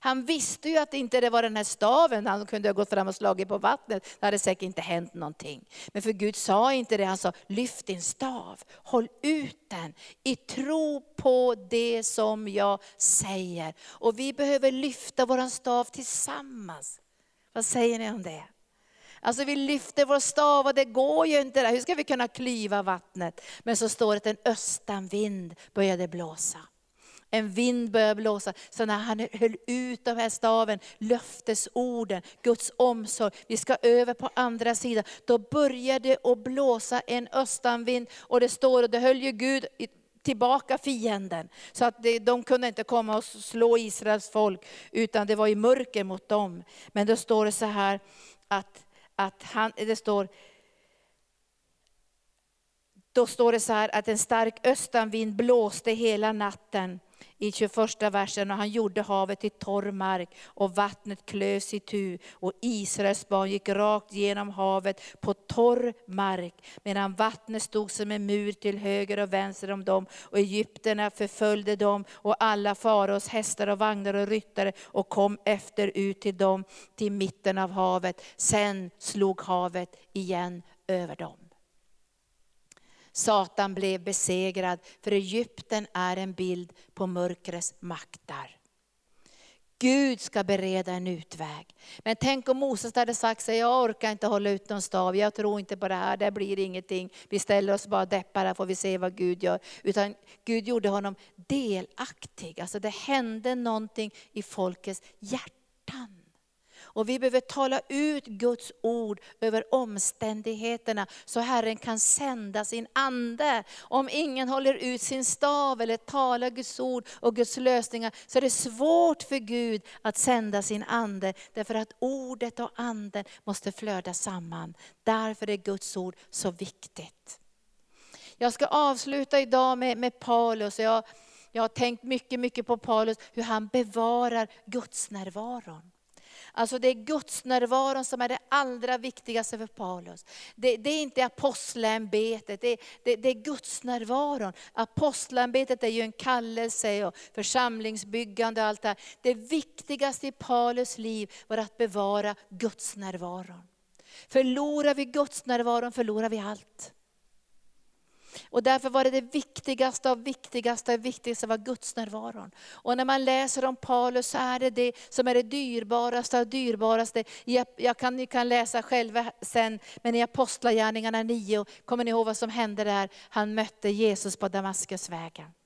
Han visste ju att det inte var den här staven, han kunde ha gått fram och slagit på vattnet, det hade säkert inte hänt någonting. Men för Gud sa inte det, han sa lyft din stav, håll ut den i tro på det som jag säger. Och vi behöver lyfta våran stav tillsammans. Vad säger ni om det? Alltså vi lyfter vår stav och det går ju inte där. Hur ska vi kunna klyva vattnet? Men så står det att en östanvind började blåsa. En vind började blåsa. Så när han höll ut de här staven, löftesorden, Guds omsorg, vi ska över på andra sidan. Då började det att blåsa en östanvind och det står, och det höll ju Gud tillbaka fienden. Så att de kunde inte komma och slå Israels folk, utan det var i mörker mot dem. Men då står det så här att att han, det står, då står det så här att en stark östanvind blåste hela natten i 21 versen och han gjorde havet till torr mark och vattnet klövs i tu och Israels barn gick rakt genom havet på torr mark medan vattnet stod som en mur till höger och vänster om dem och egyptierna förföljde dem och alla faraos hästar och vagnar och ryttare och kom efter ut till dem till mitten av havet. Sen slog havet igen över dem. Satan blev besegrad, för Egypten är en bild på mörkrets makter. Gud ska bereda en utväg. Men tänk om Moses hade sagt sig, jag orkar inte hålla ut någon stav, jag tror inte på det här, det blir ingenting. Vi ställer oss bara deppar här får vi se vad Gud gör. Utan Gud gjorde honom delaktig, alltså det hände någonting i folkets hjärtan. Och vi behöver tala ut Guds ord över omständigheterna, så Herren kan sända sin ande. Om ingen håller ut sin stav eller talar Guds ord och Guds lösningar, så är det svårt för Gud att sända sin ande. Därför att ordet och anden måste flöda samman. Därför är Guds ord så viktigt. Jag ska avsluta idag med, med Paulus. Jag, jag har tänkt mycket, mycket på Paulus, hur han bevarar Guds närvaron. Alltså det är Guds närvaron som är det allra viktigaste för Paulus. Det, det är inte apostlämbetet, det, det, det, är Guds närvaron. Apostlämbetet är ju en kallelse och församlingsbyggande och allt det här. Det viktigaste i Paulus liv var att bevara Guds närvaron. Förlorar vi Guds närvaron förlorar vi allt. Och därför var det det viktigaste av viktigaste av viktigaste var Guds närvaron. Och när man läser om Paulus så är det det som är det dyrbaraste av dyrbaraste. Jag, jag kan, ni kan läsa själva sen, men i Apostlagärningarna 9, kommer ni ihåg vad som hände där? Han mötte Jesus på Damaskusvägen.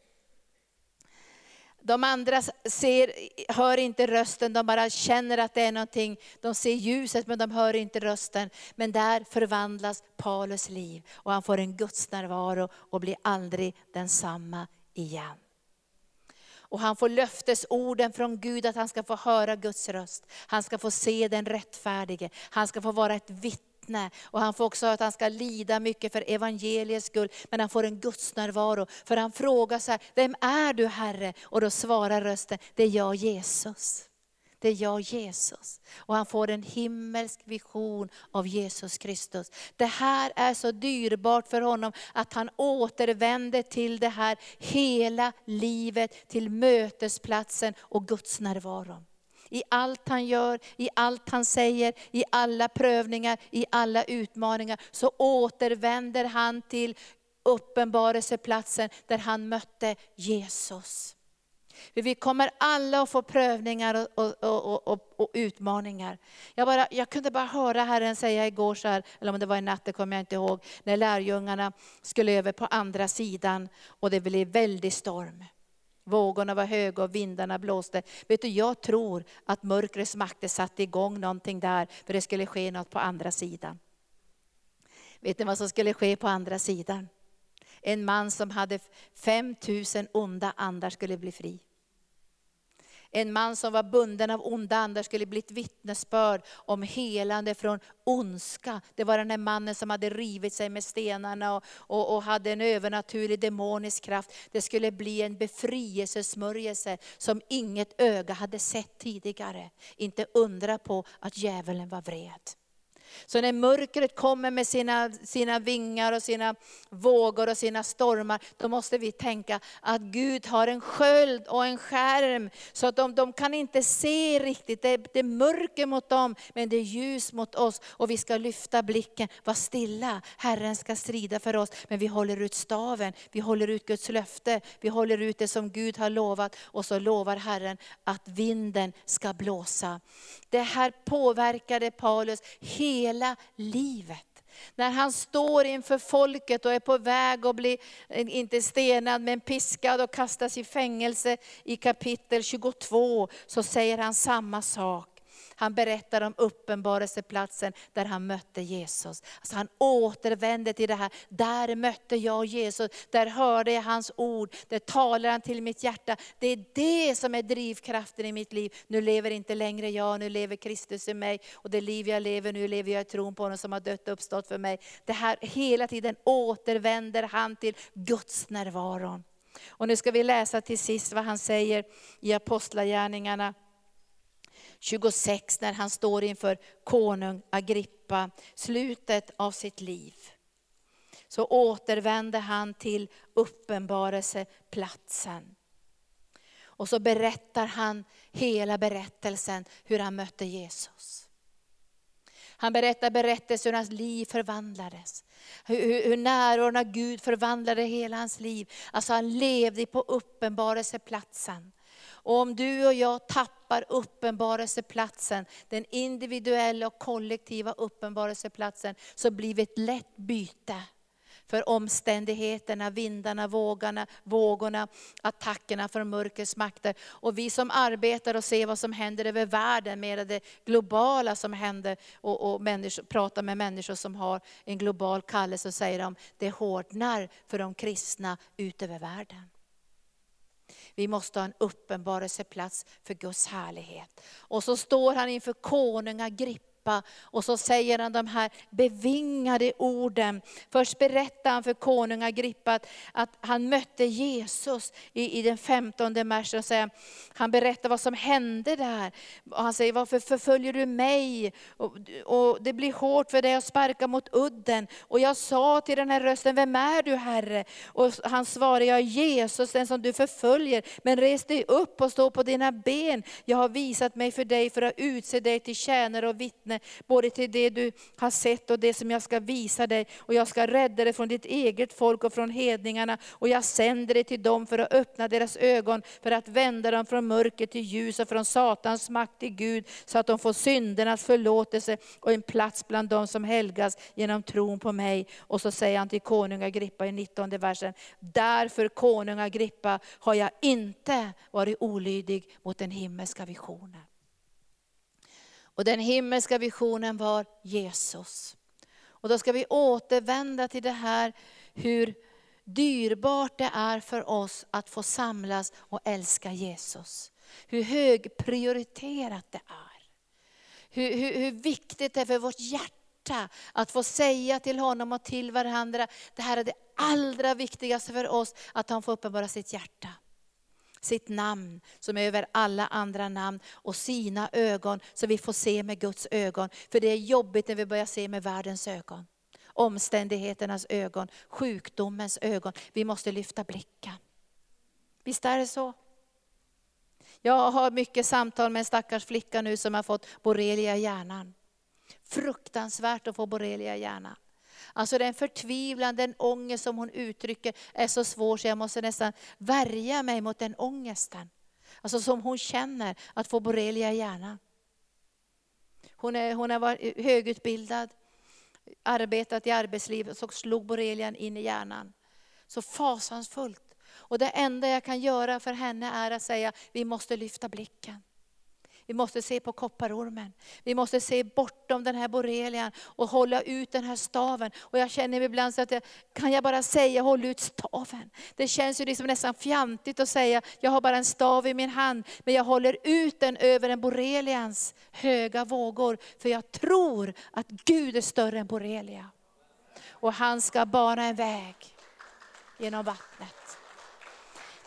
De andra ser, hör inte rösten, de bara känner att det är någonting. De ser ljuset men de hör inte rösten. Men där förvandlas Paulus liv och han får en Guds närvaro och blir aldrig densamma igen. Och han får löftesorden från Gud att han ska få höra Guds röst. Han ska få se den rättfärdige. Han ska få vara ett vittne. Och han får också att han ska lida mycket för evangeliets skull. Men han får en Guds närvaro. För han frågar så här, vem är du Herre? Och då svarar rösten, det är jag Jesus. Det är jag Jesus. Och han får en himmelsk vision av Jesus Kristus. Det här är så dyrbart för honom att han återvänder till det här hela livet, till mötesplatsen och Guds närvaro. I allt han gör, i allt han säger, i alla prövningar, i alla utmaningar, så återvänder han till uppenbarelseplatsen där han mötte Jesus. För vi kommer alla att få prövningar och, och, och, och, utmaningar. Jag, bara, jag kunde bara höra Herren säga igår, så här, eller om det var i natt, det kommer jag inte ihåg, när lärjungarna skulle över på andra sidan och det blev väldig storm. Vågorna var höga och vindarna blåste. Vet du, jag tror att mörkrets makter satte igång någonting där, för det skulle ske något på andra sidan. Vet ni vad som skulle ske på andra sidan? En man som hade 5000 onda andar skulle bli fri. En man som var bunden av onda andar skulle bli ett vittnesbörd om helande från ondska. Det var den här mannen som hade rivit sig med stenarna och, och, och hade en övernaturlig demonisk kraft. Det skulle bli en befrielsesmörjelse som inget öga hade sett tidigare. Inte undra på att djävulen var vred. Så när mörkret kommer med sina, sina vingar och sina vågor och sina stormar, då måste vi tänka att Gud har en sköld och en skärm, så att de, de kan inte se riktigt. Det, det är mörker mot dem, men det är ljus mot oss. Och vi ska lyfta blicken, var stilla, Herren ska strida för oss. Men vi håller ut staven, vi håller ut Guds löfte, vi håller ut det som Gud har lovat. Och så lovar Herren att vinden ska blåsa. Det här påverkade Paulus hela Hela livet. När han står inför folket och är på väg att bli, eh, inte stenad, men piskad och kastas i fängelse i kapitel 22, så säger han samma sak. Han berättar om uppenbarelseplatsen där han mötte Jesus. Alltså han återvände till det här, där mötte jag Jesus, där hörde jag hans ord, där talar han till mitt hjärta. Det är det som är drivkraften i mitt liv. Nu lever inte längre jag, nu lever Kristus i mig. Och det liv jag lever nu lever jag i tron på honom som har dött och uppstått för mig. Det här hela tiden återvänder han till Guds närvaron. Och nu ska vi läsa till sist vad han säger i Apostlagärningarna 26 när han står inför konung Agrippa, slutet av sitt liv. Så återvänder han till uppenbarelseplatsen. Och så berättar han hela berättelsen hur han mötte Jesus. Han berättar berättelsen hur hans liv förvandlades. Hur, hur närvaron av Gud förvandlade hela hans liv. Alltså han levde på uppenbarelseplatsen. Och om du och jag tappar uppenbarelseplatsen, den individuella och kollektiva uppenbarelseplatsen, så blir vi ett lätt byte för omständigheterna, vindarna, vågarna, vågorna, attackerna från mörkrets makter. Och vi som arbetar och ser vad som händer över världen, med det globala som händer, och, och människor, pratar med människor som har en global kallelse, och säger de, det hårdnar för de kristna ut över världen. Vi måste ha en uppenbarelseplats för Guds härlighet. Och så står han inför konung klippa. Och så säger han de här bevingade orden. Först berättar han för konung Agrippa att, att han mötte Jesus i, i den 15 mars. Och säger, han berättar vad som hände där. Och han säger, varför förföljer du mig? Och, och det blir hårt för dig att sparka mot udden. Och jag sa till den här rösten, vem är du Herre? Och han svarade, jag är Jesus, den som du förföljer. Men res dig upp och stå på dina ben. Jag har visat mig för dig för att utse dig till tjänare och vittne vittne, både till det du har sett och det som jag ska visa dig. Och jag ska rädda dig från ditt eget folk och från hedningarna. Och jag sänder dig till dem för att öppna deras ögon, för att vända dem från mörker till ljus och från Satans makt till Gud, så att de får syndernas förlåtelse och en plats bland dem som helgas genom tron på mig. Och så säger han till konung Agrippa i 19 versen, därför konung Agrippa har jag inte varit olydig mot den himmelska visionen. Och den himmelska visionen var Jesus. Och då ska vi återvända till det här hur dyrbart det är för oss att få samlas och älska Jesus. Hur högprioriterat det är. Hur, hur, hur viktigt det är för vårt hjärta att få säga till honom och till varandra, det här är det allra viktigaste för oss, att han får uppenbara sitt hjärta sitt namn som är över alla andra namn och sina ögon så vi får se med Guds ögon. För det är jobbigt när vi börjar se med världens ögon. Omständigheternas ögon, sjukdomens ögon. Vi måste lyfta blicken. Visst är det så? Jag har mycket samtal med en stackars flicka nu som har fått borrelia i hjärnan. Fruktansvärt att få borrelia i hjärnan. Alltså den förtvivlan, den ångest som hon uttrycker är så svår så jag måste nästan värja mig mot den ångesten. Alltså som hon känner att få borrelia i hjärnan. Hon, är, hon har varit högutbildad, arbetat i arbetslivet, så slog borrelian in i hjärnan. Så fasansfullt. Och det enda jag kan göra för henne är att säga, vi måste lyfta blicken. Vi måste se på kopparormen. Vi måste se bortom den här borrelian och hålla ut den här staven. Och jag känner ibland så att jag, kan jag bara säga håll ut staven. Det känns ju liksom nästan fjantigt att säga, jag har bara en stav i min hand, men jag håller ut den över en borrelians höga vågor. För jag tror att Gud är större än borrelia. Och han ska bana en väg genom vattnet.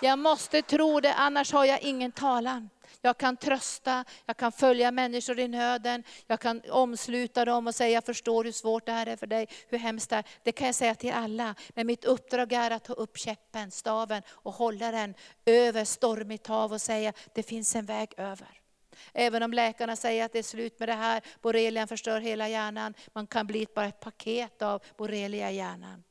Jag måste tro det, annars har jag ingen talan. Jag kan trösta, jag kan följa människor i nöden, jag kan omsluta dem och säga, jag förstår hur svårt det här är för dig, hur hemskt det är. Det kan jag säga till alla. Men mitt uppdrag är att ta upp käppen, staven och hålla den över stormigt hav och säga, det finns en väg över. Även om läkarna säger att det är slut med det här, borrelian förstör hela hjärnan, man kan bli bara ett paket av borrelia i hjärnan.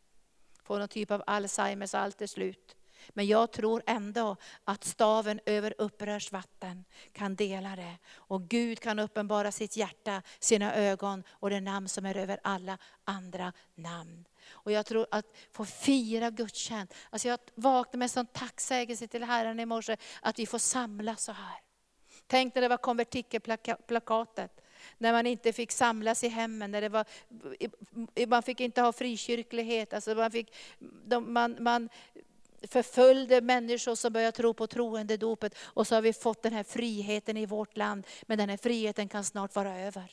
Få någon typ av Alzheimers, allt är slut. Men jag tror ändå att staven över upprörsvatten kan dela det. Och Gud kan uppenbara sitt hjärta, sina ögon och det namn som är över alla andra namn. Och jag tror att få fira gudstjänst. Alltså jag vaknade med sån tacksägelse till Herren i morse att vi får samlas så här. Tänk när det var konvertikelplakatet när man inte fick samlas i hemmen, när det var, man fick inte ha frikyrklighet. Alltså man, fick, man, man förföljde människor som började tro på troendedopet. Och så har vi fått den här friheten i vårt land. Men den här friheten kan snart vara över.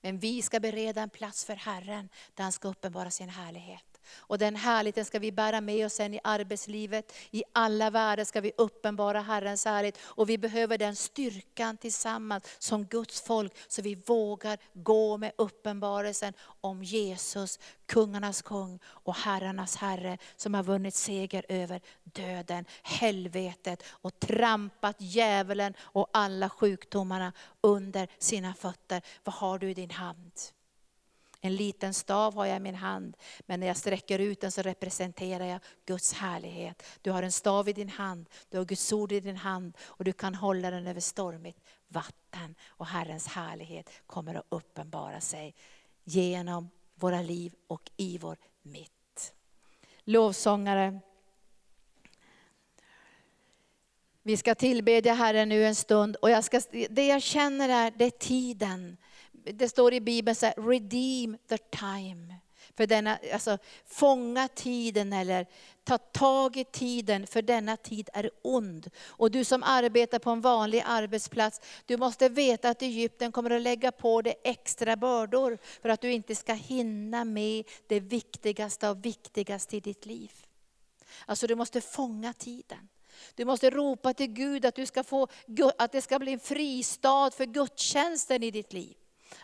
Men vi ska bereda en plats för Herren, där han ska uppenbara sin härlighet. Och den härligheten ska vi bära med oss sen i arbetslivet. I alla världar ska vi uppenbara Herrens härlighet. Och vi behöver den styrkan tillsammans som Guds folk, så vi vågar gå med uppenbarelsen om Jesus, kungarnas kung och herrarnas herre, som har vunnit seger över döden, helvetet och trampat djävulen och alla sjukdomarna under sina fötter. Vad har du i din hand? En liten stav har jag i min hand, men när jag sträcker ut den så representerar jag Guds härlighet. Du har en stav i din hand, du har Guds ord i din hand och du kan hålla den över stormigt vatten. Och Herrens härlighet kommer att uppenbara sig genom våra liv och i vår mitt. Lovsångare, vi ska tillbedja Herren nu en stund och jag ska, det jag känner är, det är tiden det står i Bibeln så här, redeem the time. För denna, alltså, fånga tiden eller ta tag i tiden, för denna tid är ond. Och du som arbetar på en vanlig arbetsplats, du måste veta att Egypten kommer att lägga på dig extra bördor, för att du inte ska hinna med det viktigaste av viktigaste i ditt liv. Alltså du måste fånga tiden. Du måste ropa till Gud att, du ska få, att det ska bli en fristad för gudstjänsten i ditt liv.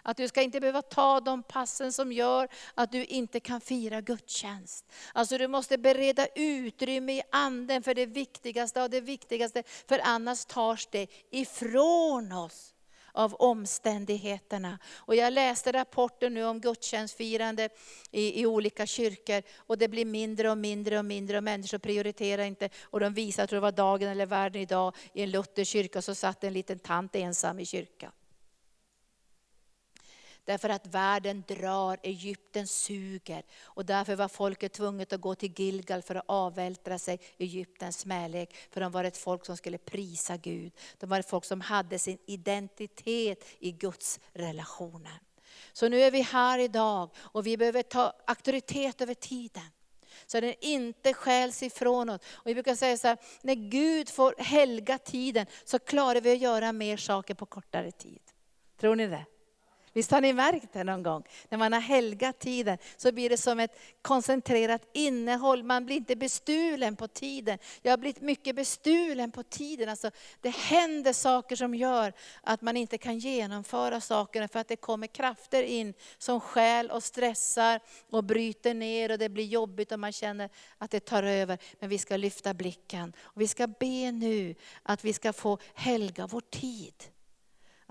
Att du ska inte behöva ta de passen som gör att du inte kan fira gudstjänst. Alltså du måste bereda utrymme i anden för det viktigaste av det viktigaste. För annars tas det ifrån oss av omständigheterna. Och jag läste rapporter nu om gudstjänstfirande i, i olika kyrkor. Och det blir mindre och mindre och mindre och människor prioriterar inte. Och de visar, jag tror det var Dagen eller Världen idag, i en Lutherkyrka så satt en liten tant ensam i kyrkan. Därför att världen drar, Egypten suger. Och därför var folket tvunget att gå till Gilgal för att avvältra sig Egyptens smälek. För de var ett folk som skulle prisa Gud. De var ett folk som hade sin identitet i Guds relationer. Så nu är vi här idag och vi behöver ta auktoritet över tiden. så den inte stjäls ifrån oss. Och vi brukar säga så här, när Gud får helga tiden så klarar vi att göra mer saker på kortare tid. Tror ni det? Visst har ni märkt det någon gång? När man har helgat tiden så blir det som ett koncentrerat innehåll. Man blir inte bestulen på tiden. Jag har blivit mycket bestulen på tiden. Alltså, det händer saker som gör att man inte kan genomföra sakerna för att det kommer krafter in som skäl och stressar och bryter ner och det blir jobbigt och man känner att det tar över. Men vi ska lyfta blicken och vi ska be nu att vi ska få helga vår tid.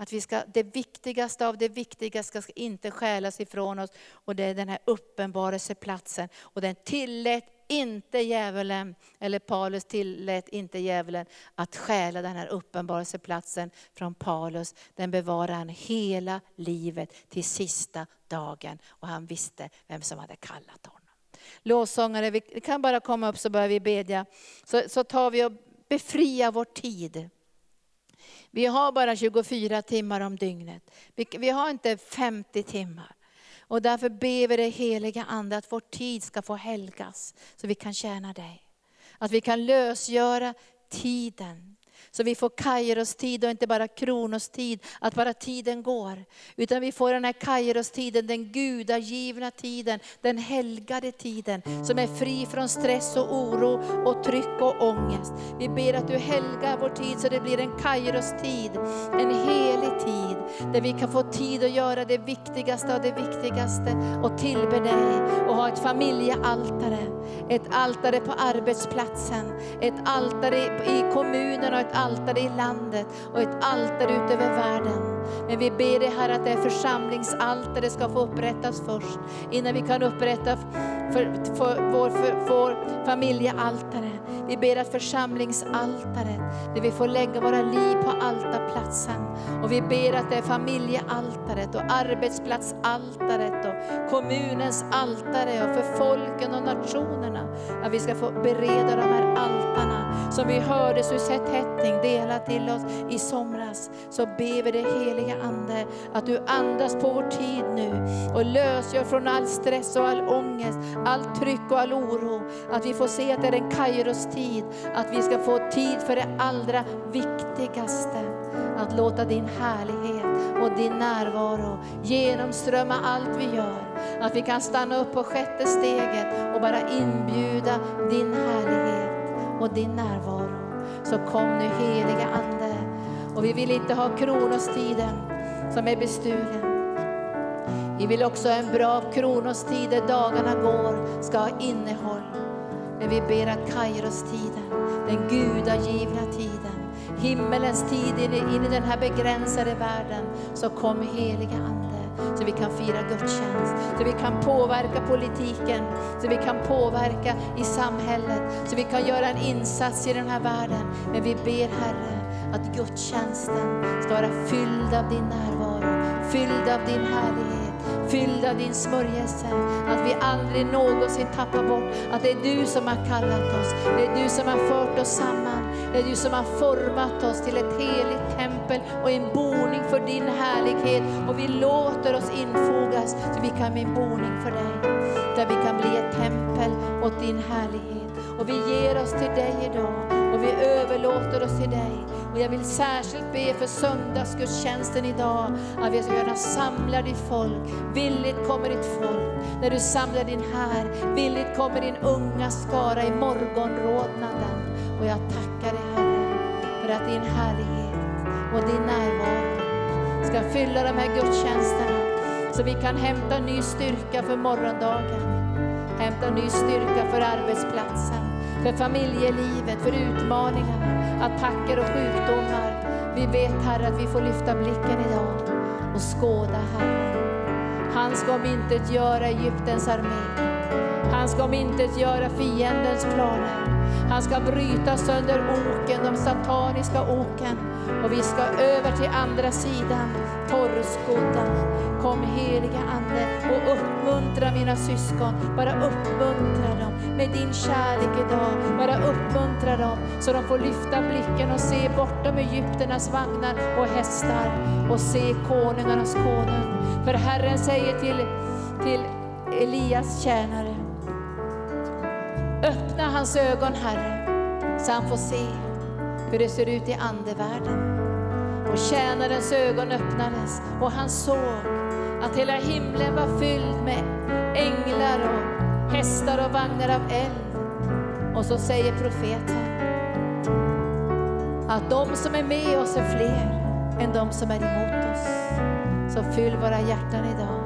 Att vi ska, det viktigaste av det viktigaste ska inte stjälas ifrån oss. Och det är den här uppenbarelseplatsen. Och den tillät inte djävulen, eller Paulus tillät inte djävulen att stjäla den här uppenbarelseplatsen från Paulus. Den bevarade han hela livet till sista dagen. Och han visste vem som hade kallat honom. Lovsångare, vi kan bara komma upp så börjar vi bedja. Så, så tar vi och befriar vår tid. Vi har bara 24 timmar om dygnet. Vi, har inte 50 timmar. Och därför ber vi det heliga Ande att vår tid ska få helgas, så vi kan tjäna dig. Att vi kan lösgöra tiden så vi får Kairos tid och inte bara Kronos tid, att bara tiden går. Utan vi får den här Kairos tiden, den gudagivna tiden, den helgade tiden, som är fri från stress och oro och tryck och ångest. Vi ber att du helgar vår tid så det blir en Kairos tid, en helig tid, där vi kan få tid att göra det viktigaste av det viktigaste och tillbe dig och ha ett familjealtare. Ett altare på arbetsplatsen, ett altare i kommunen och ett altare i landet och ett altare ut över världen. Men vi ber dig Herre att det församlingsaltare ska få upprättas först, innan vi kan upprätta för, för, vår, för, vår familjealtare. Vi ber att församlingsaltaret, där vi får lägga våra liv på altarplatsen. Och vi ber att det är familjealtaret och arbetsplatsaltaret och kommunens altare och för folken och nationerna. Att vi ska få bereda de här altarna som vi hörde Suzette Hetting dela till oss i somras. Så ber vi dig heliga Ande att du andas på vår tid nu och lösgör från all stress och all ångest, all tryck och all oro. Att vi får se att det är en Kairos tid, att vi ska få tid för det allra viktigaste. Att låta din härlighet och din närvaro genomströmma allt vi gör. Att vi kan stanna upp på sjätte steget och bara inbjuda din härlighet och din närvaro. Så kom nu heliga Ande. Och vi vill inte ha kronostiden som är bestulen. Vi vill också ha en bra kronostid där dagarna går, ska ha innehåll. Men vi ber att Kairos-tiden, den gudagivna tiden, himmelens tid in i, in i den här begränsade världen, så kom heliga Ande så vi kan fira gudstjänst, så vi kan påverka politiken, så vi kan påverka i samhället, så vi kan göra en insats i den här världen. Men vi ber Herre att gudstjänsten ska vara fylld av din närvaro, fylld av din härlighet fylld av din smörjelse. Att vi aldrig någonsin tappar bort att det är du som har kallat oss. Det är du som har fört oss samman. Det är du som har format oss till ett heligt tempel och en boning för din härlighet. Och vi låter oss infogas så vi kan bli en boning för dig. Där vi kan bli ett tempel åt din härlighet. Och vi ger oss till dig idag och vi överlåter oss till dig. Och jag vill särskilt be för söndagsgudstjänsten idag, att vi ska kunna samla ditt folk. Villigt kommer ditt folk. När du samlar din här, villigt kommer din unga skara i morgonrodnaden. Och jag tackar dig Herre, för att din härlighet och din närvaro ska fylla de här gudstjänsterna, så vi kan hämta ny styrka för morgondagen. Hämta ny styrka för arbetsplatsen för familjelivet, för utmaningar, attacker och sjukdomar. Vi vet Herre att vi får lyfta blicken idag och skåda Herre. Han ska om inte göra Egyptens armé. Han ska om inte göra fiendens planer. Han ska bryta sönder oken, de sataniska oken. Och vi ska över till andra sidan, torrskodda. Kom heliga Ande och uppmuntra mina syskon. Bara uppmuntra dem med din kärlek idag. Bara uppmuntra dem så de får lyfta blicken och se bortom Egypternas vagnar och hästar och se konungarnas konung. För Herren säger till, till Elias tjänare, Öppna hans ögon, Herre, så han får se hur det ser ut i andevärlden. Och tjänarens ögon öppnades och han såg att hela himlen var fylld med änglar och hästar och vagnar av eld. Och så säger profeten att de som är med oss är fler än de som är emot oss. Så fyll våra hjärtan idag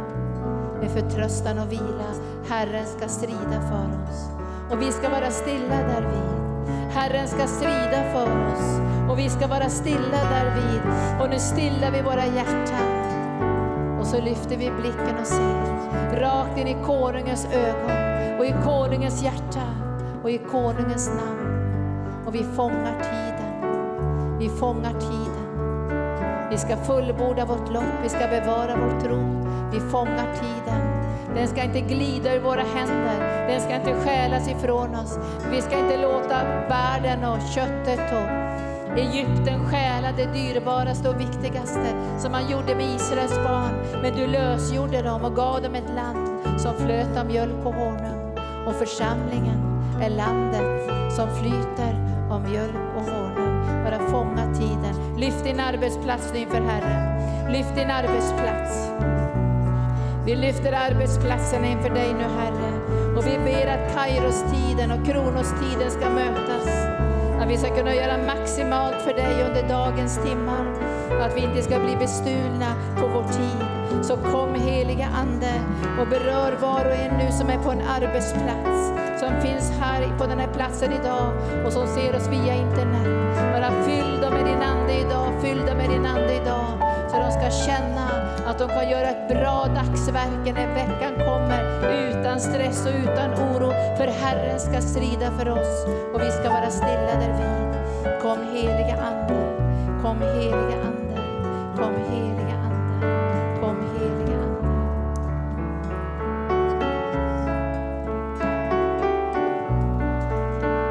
med förtröstan och vila. Herren ska strida för oss och vi ska vara stilla där vi Herren ska strida för oss och vi ska vara stilla därvid. Och nu stillar vi våra hjärtan och så lyfter vi blicken och ser rakt in i konungens ögon och i konungens hjärta och i konungens namn. Och vi fångar tiden. Vi fångar tiden. Vi ska fullborda vårt lopp, vi ska bevara vår tro. Vi fångar tiden. Den ska inte glida ur våra händer, den ska inte stjälas ifrån oss. Vi ska inte låta världen och köttet och Egypten stjäla det dyrbaraste och viktigaste som han gjorde med Israels barn. Men du lösgjorde dem och gav dem ett land som flöt av mjölk och honung. Och församlingen är landet som flyter av mjölk och honung. Bara fånga tiden. Lyft din arbetsplats nu inför Herren. Lyft din arbetsplats. Vi lyfter arbetsplatserna inför dig nu Herre. Och vi ber att Kairos-tiden och Kronos-tiden ska mötas. Att vi ska kunna göra maximalt för dig under dagens timmar. Att vi inte ska bli bestulna på vår tid. Så kom heliga Ande och berör var och en nu som är på en arbetsplats. Som finns här på den här platsen idag och som ser oss via internet. Bara fyll dem med din Ande idag, fyll dem med din Ande idag. Så de ska känna att de kan göra ett bra dagsverke när veckan kommer utan stress och utan oro. För Herren ska strida för oss och vi ska vara stilla därvid. Kom heliga Ande, kom heliga Ande, kom heliga Ande, kom heliga Ande.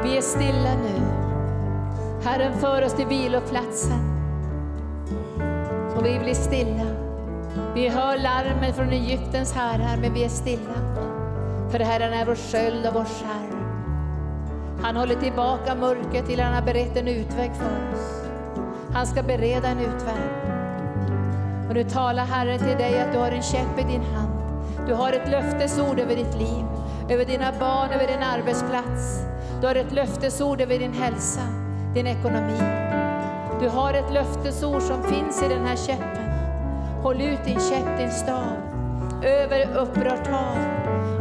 Vi är stilla nu. Herren för oss till viloplatsen. Och vi blir stilla. Vi hör larmet från Egyptens herrar, men vi är stilla. För Herren är vår sköld och vår skärm. Han håller tillbaka mörkret till han har berett en utväg för oss. Han ska bereda en utväg. Och nu talar Herren till dig att du har en käpp i din hand. Du har ett löftesord över ditt liv, över dina barn, över din arbetsplats. Du har ett löftesord över din hälsa, din ekonomi. Du har ett löftesord som finns i den här käppen. Håll ut din käpp, din stav, över upprört hav.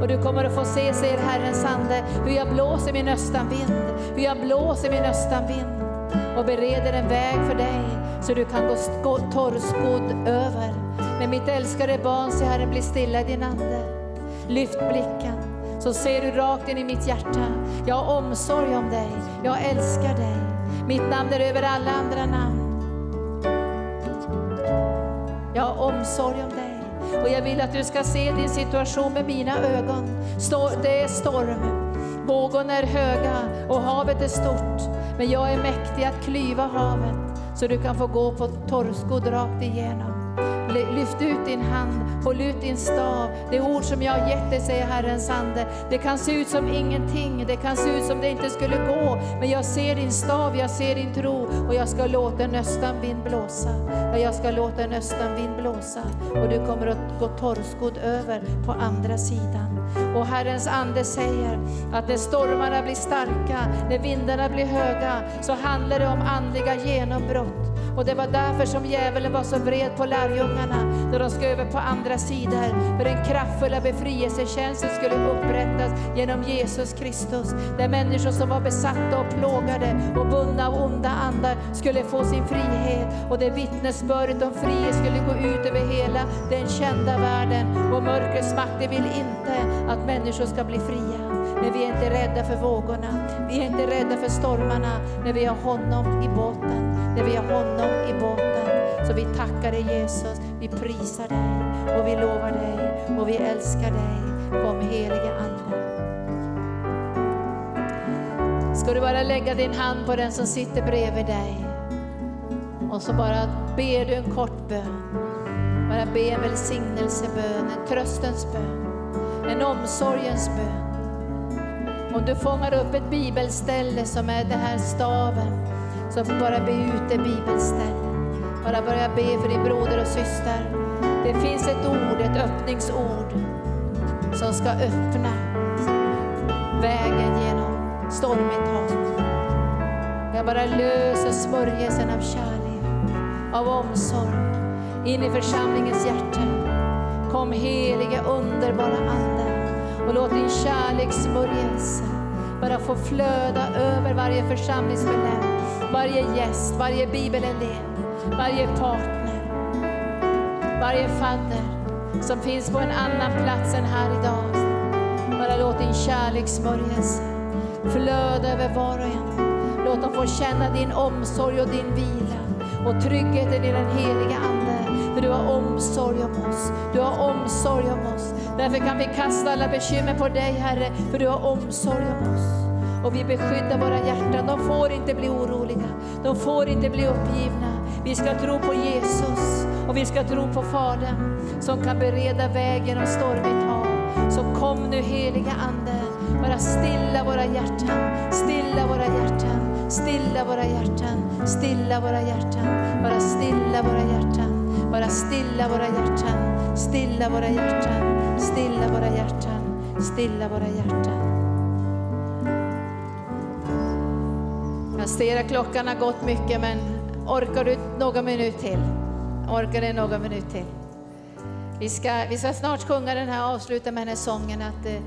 Och du kommer att få se, säger Herrens ande, hur jag blåser min östanvind, hur jag blåser min östanvind och bereder en väg för dig så du kan gå torrskodd över. Men mitt älskade barn, säger Herren, bli stilla i din ande. Lyft blicken så ser du rakt in i mitt hjärta. Jag har omsorg om dig, jag älskar dig. Mitt namn är över alla andra namn. Jag har omsorg om dig. Och jag vill att du ska se din situation med mina ögon. Det är storm, vågorna är höga och havet är stort. Men jag är mäktig att klyva havet så du kan få gå på torrskodd rakt igenom. Lyft ut din hand, håll ut din stav. Det ord som jag har gett dig, säger Herrens ande. Det kan se ut som ingenting, det kan se ut som det inte skulle gå. Men jag ser din stav, jag ser din tro och jag ska låta en östanvind blåsa. Ja, jag ska låta en östanvind blåsa och du kommer att gå torrskodd över på andra sidan. Och Herrens ande säger att när stormarna blir starka, när vindarna blir höga, så handlar det om andliga genombrott. Och det var därför som djävulen var så vred på lärjungarna när de ska över på andra sidor. För den kraftfulla befrielsetjänsten skulle upprättas genom Jesus Kristus. Där människor som var besatta och plågade och bundna av onda andar skulle få sin frihet. Och det vittnesbördet om frihet skulle gå ut över hela den kända världen. Och mörkrets makter vill inte att människor ska bli fria. Men vi är inte rädda för vågorna. Vi är inte rädda för stormarna när vi har honom i båten. När vi har honom i båten. Så vi tackar dig Jesus, vi prisar dig och vi lovar dig och vi älskar dig. Kom helige Ande. Ska du bara lägga din hand på den som sitter bredvid dig. Och så bara ber du en kort bön. Bara be en välsignelsebön, en tröstens bön, en omsorgens bön. Om du fångar upp ett bibelställe som är det här staven, så får bara be ut det Bibeln ställer. Bara börja be för din broder och syster. Det finns ett ord, ett öppningsord, som ska öppna vägen genom stormigt hav. Jag bara löser smörjelsen av kärlek, av omsorg in i församlingens hjärta. Kom helige underbara Ande och låt din kärlekssmörjelse bara få flöda över varje församlingsmedlem, varje gäst, varje bibelelev, varje partner, varje fadder som finns på en annan plats än här idag. Bara låt din kärlekssmörjelse flöda över var och en. Låt dem få känna din omsorg och din vila och tryggheten i den heliga Ande. För du har omsorg om oss. Du har omsorg om oss. Därför kan vi kasta alla bekymmer på dig Herre, för du har omsorg om oss. Och vi beskyddar våra hjärtan. De får inte bli oroliga. De får inte bli uppgivna. Vi ska tro på Jesus och vi ska tro på Fadern som kan bereda vägen och stormigt hav. Så kom nu heliga Ande, bara stilla våra hjärtan, stilla våra hjärtan, stilla våra hjärtan, stilla våra hjärtan, bara stilla våra hjärtan, bara stilla våra hjärtan, stilla våra hjärtan, stilla våra hjärtan, stilla våra hjärtan. Jag ser att klockan har gått mycket, men orkar du några minut till? Orkar du några minut till? Vi ska, vi ska snart sjunga den här, avsluta med den här sången att, eh,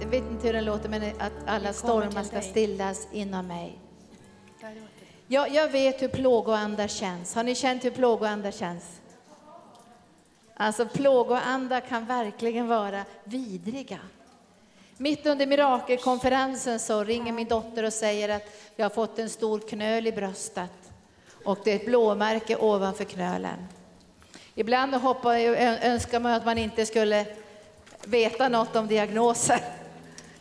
jag vet inte hur den låter, men att alla stormar ska stillas inom mig. Jag, jag vet hur plågoandar känns. Har ni känt hur plågoandar känns? Alltså plågoandar kan verkligen vara vidriga. Mitt under mirakelkonferensen så ringer min dotter och säger att jag har fått en stor knöl i bröstet och det är ett blåmärke ovanför knölen. Ibland hoppar jag, önskar man att man inte skulle veta något om diagnoser.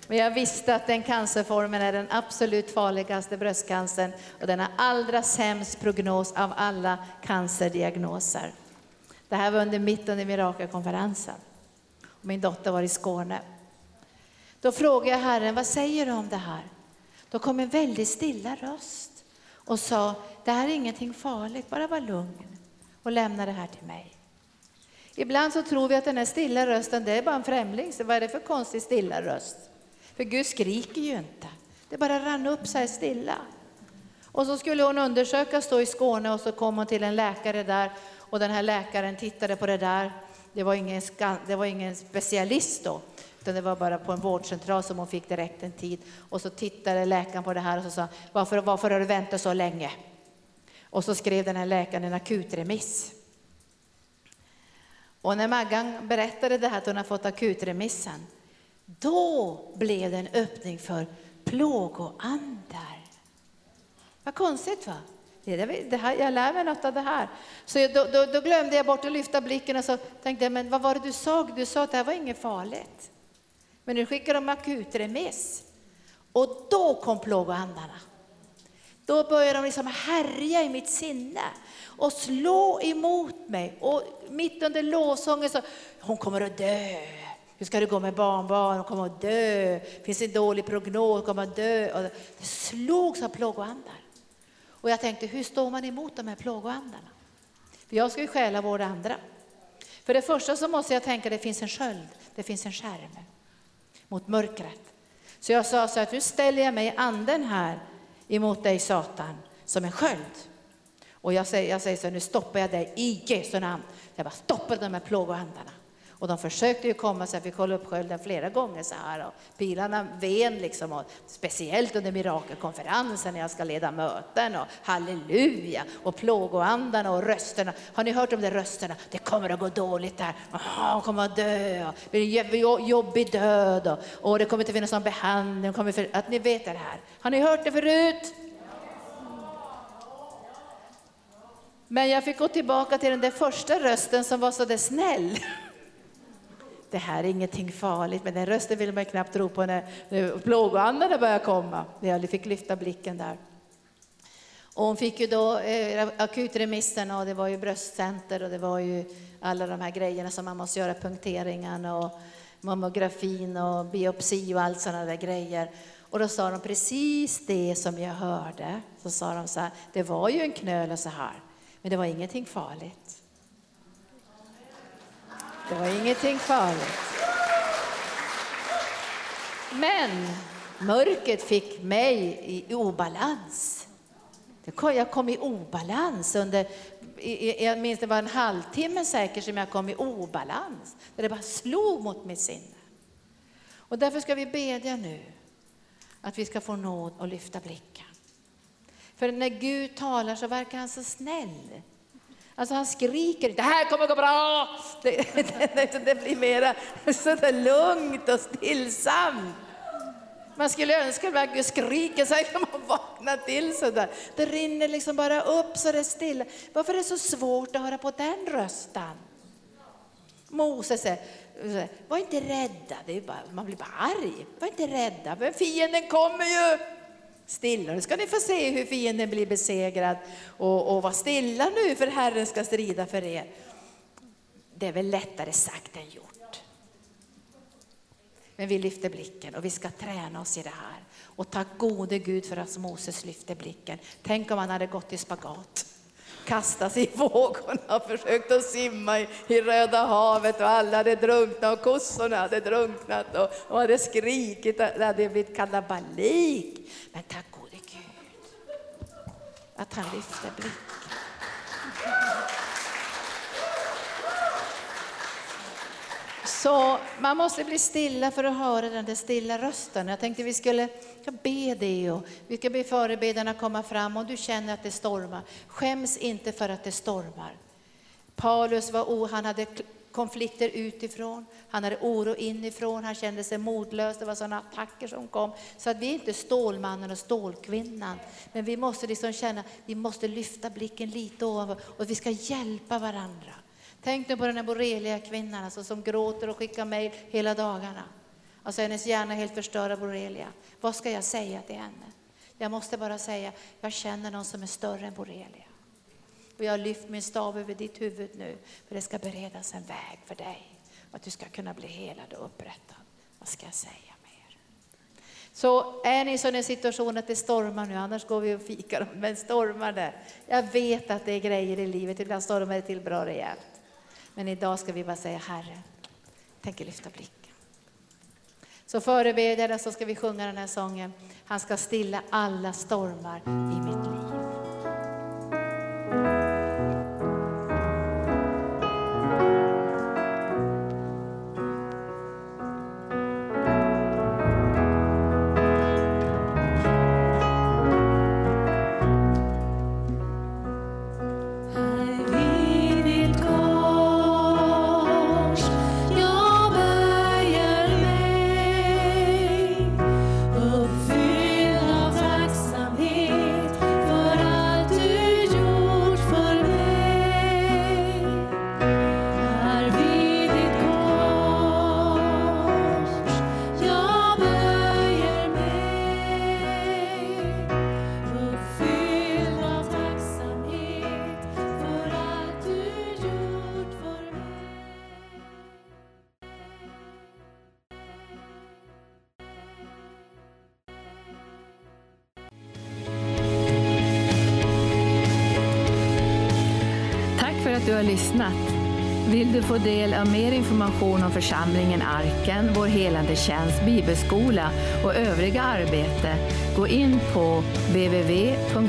Men jag visste att den cancerformen är den absolut farligaste bröstcancern och den har allra sämst prognos av alla cancerdiagnoser. Det här var under mitt under mirakelkonferensen. Min dotter var i Skåne. Då frågade jag Herren, vad säger du om det här? Då kom en väldigt stilla röst och sa, det här är ingenting farligt, bara var lugn och lämna det här till mig. Ibland så tror vi att den här stilla rösten, det är bara en främling, så vad är det för konstig stilla röst? För Gud skriker ju inte, det bara rann upp så här stilla. Och så skulle hon undersökas då i Skåne och så kom hon till en läkare där och den här läkaren tittade på det där. Det var ingen, det var ingen specialist då, utan det var bara på en vårdcentral som hon fick direkt en tid. Och så tittade läkaren på det här och så sa, varför, varför har du väntat så länge? Och så skrev den här läkaren en akutremiss. Och när Maggan berättade det här att hon har fått akutremissen, då blev det en öppning för plågoandar. Vad konstigt va? Det här, jag lär mig något av det här. Så jag, då, då, då, glömde jag bort att lyfta blicken och så tänkte jag, men vad var det du sa? Du sa att det här var inget farligt. Men nu skickar de akutremiss. Och då kom plågoandarna. Då började de liksom härja i mitt sinne och slå emot mig. Och mitt under lovsången så, hon kommer att dö. Hur ska det gå med barnbarn? Hon kommer att dö. Finns en dålig prognos, hon kommer att dö. Och det slogs av plågoandar. Och jag tänkte, hur står man emot de här plågoandarna? För jag ska ju stjäla vår andra. För det första så måste jag tänka, det finns en sköld, det finns en skärm mot mörkret. Så jag sa så att nu ställer jag mig anden här emot dig Satan som en sköld. Och jag säger, jag säger så nu stoppar jag dig i Jesu namn. Jag bara stoppar de här plågoandarna. Och de försökte ju komma så jag fick hålla upp skölden flera gånger så här. Och pilarna ven liksom. Och speciellt under mirakelkonferensen när jag ska leda möten och halleluja och plågoandarna och rösterna. Har ni hört om de rösterna? Det kommer att gå dåligt där. Hon kommer att dö. Det blir jobbig död och, och det kommer inte finnas någon behandling. Kommer för, att ni vet det här. Har ni hört det förut? Men jag fick gå tillbaka till den där första rösten som var så där snäll det här är ingenting farligt, men den rösten vill man knappt tro på när, när plågoandarna börjar komma. Jag fick lyfta blicken där. Och hon fick ju då eh, akutremissen och det var ju bröstcenter och det var ju alla de här grejerna som man måste göra, punkteringarna och mammografin och biopsi och allt sådana där grejer. Och då sa de precis det som jag hörde. Så sa de så här, det var ju en knöl och så här, men det var ingenting farligt. Det var ingenting farligt. Men mörkret fick mig i obalans. Jag kom i obalans under, jag minns det var en halvtimme säkert som jag kom i obalans. Där det bara slog mot mitt sinne. Och därför ska vi bedja nu att vi ska få nåd att lyfta blicken. För när Gud talar så verkar han så snäll. Alltså han skriker inte, det här kommer gå bra. Det, det, det blir mera sådär lugnt och stillsamt. Man skulle önska att Gud skriker så här man vaknar till sådär. Det rinner liksom bara upp så det är stilla. Varför är det så svårt att höra på den rösten? Moses säger, var inte rädda, det är bara, man blir bara arg. Var inte rädda, men fienden kommer ju. Stilla, nu ska ni få se hur fienden blir besegrad. Och, och var stilla nu, för Herren ska strida för er. Det är väl lättare sagt än gjort. Men vi lyfter blicken och vi ska träna oss i det här. Och tack gode Gud för att Moses lyfte blicken. Tänk om han hade gått i spagat kastat sig i vågorna och försökt att simma i, i Röda havet och alla hade drunknat och kossorna hade drunknat och, och hade skrikit. Det hade blivit kalabalik. Men tack gode Gud att han lyfte blicken. Så man måste bli stilla för att höra den där stilla rösten. Jag tänkte vi skulle ska be det och vi ska be förebedjarna komma fram om du känner att det stormar. Skäms inte för att det stormar. Paulus var han hade konflikter utifrån, han hade oro inifrån, han kände sig modlös, det var sådana attacker som kom. Så att vi är inte Stålmannen och Stålkvinnan, men vi måste liksom känna, vi måste lyfta blicken lite ovanför och vi ska hjälpa varandra. Tänk nu på den här borrelia kvinnan alltså, som gråter och skickar mejl hela dagarna. Alltså hennes hjärna är helt förstörd av borrelia. Vad ska jag säga till henne? Jag måste bara säga, jag känner någon som är större än borrelia. Och jag har lyft min stav över ditt huvud nu, för det ska beredas en väg för dig. Att du ska kunna bli helad och upprättad. Vad ska jag säga mer? Så är ni i sån situation att det stormar nu, annars går vi och fikar, men stormar det. Jag vet att det är grejer i livet, ibland stormar det till bra rejält. Men idag ska vi bara säga Herre, tänker lyfta blicken. Så förebedjare så ska vi sjunga den här sången. Han ska stilla alla stormar i mitt liv. Få mer information om församlingen Arken, vår helande tjänst, bibelskola och övriga arbete, gå in på www.arken.org.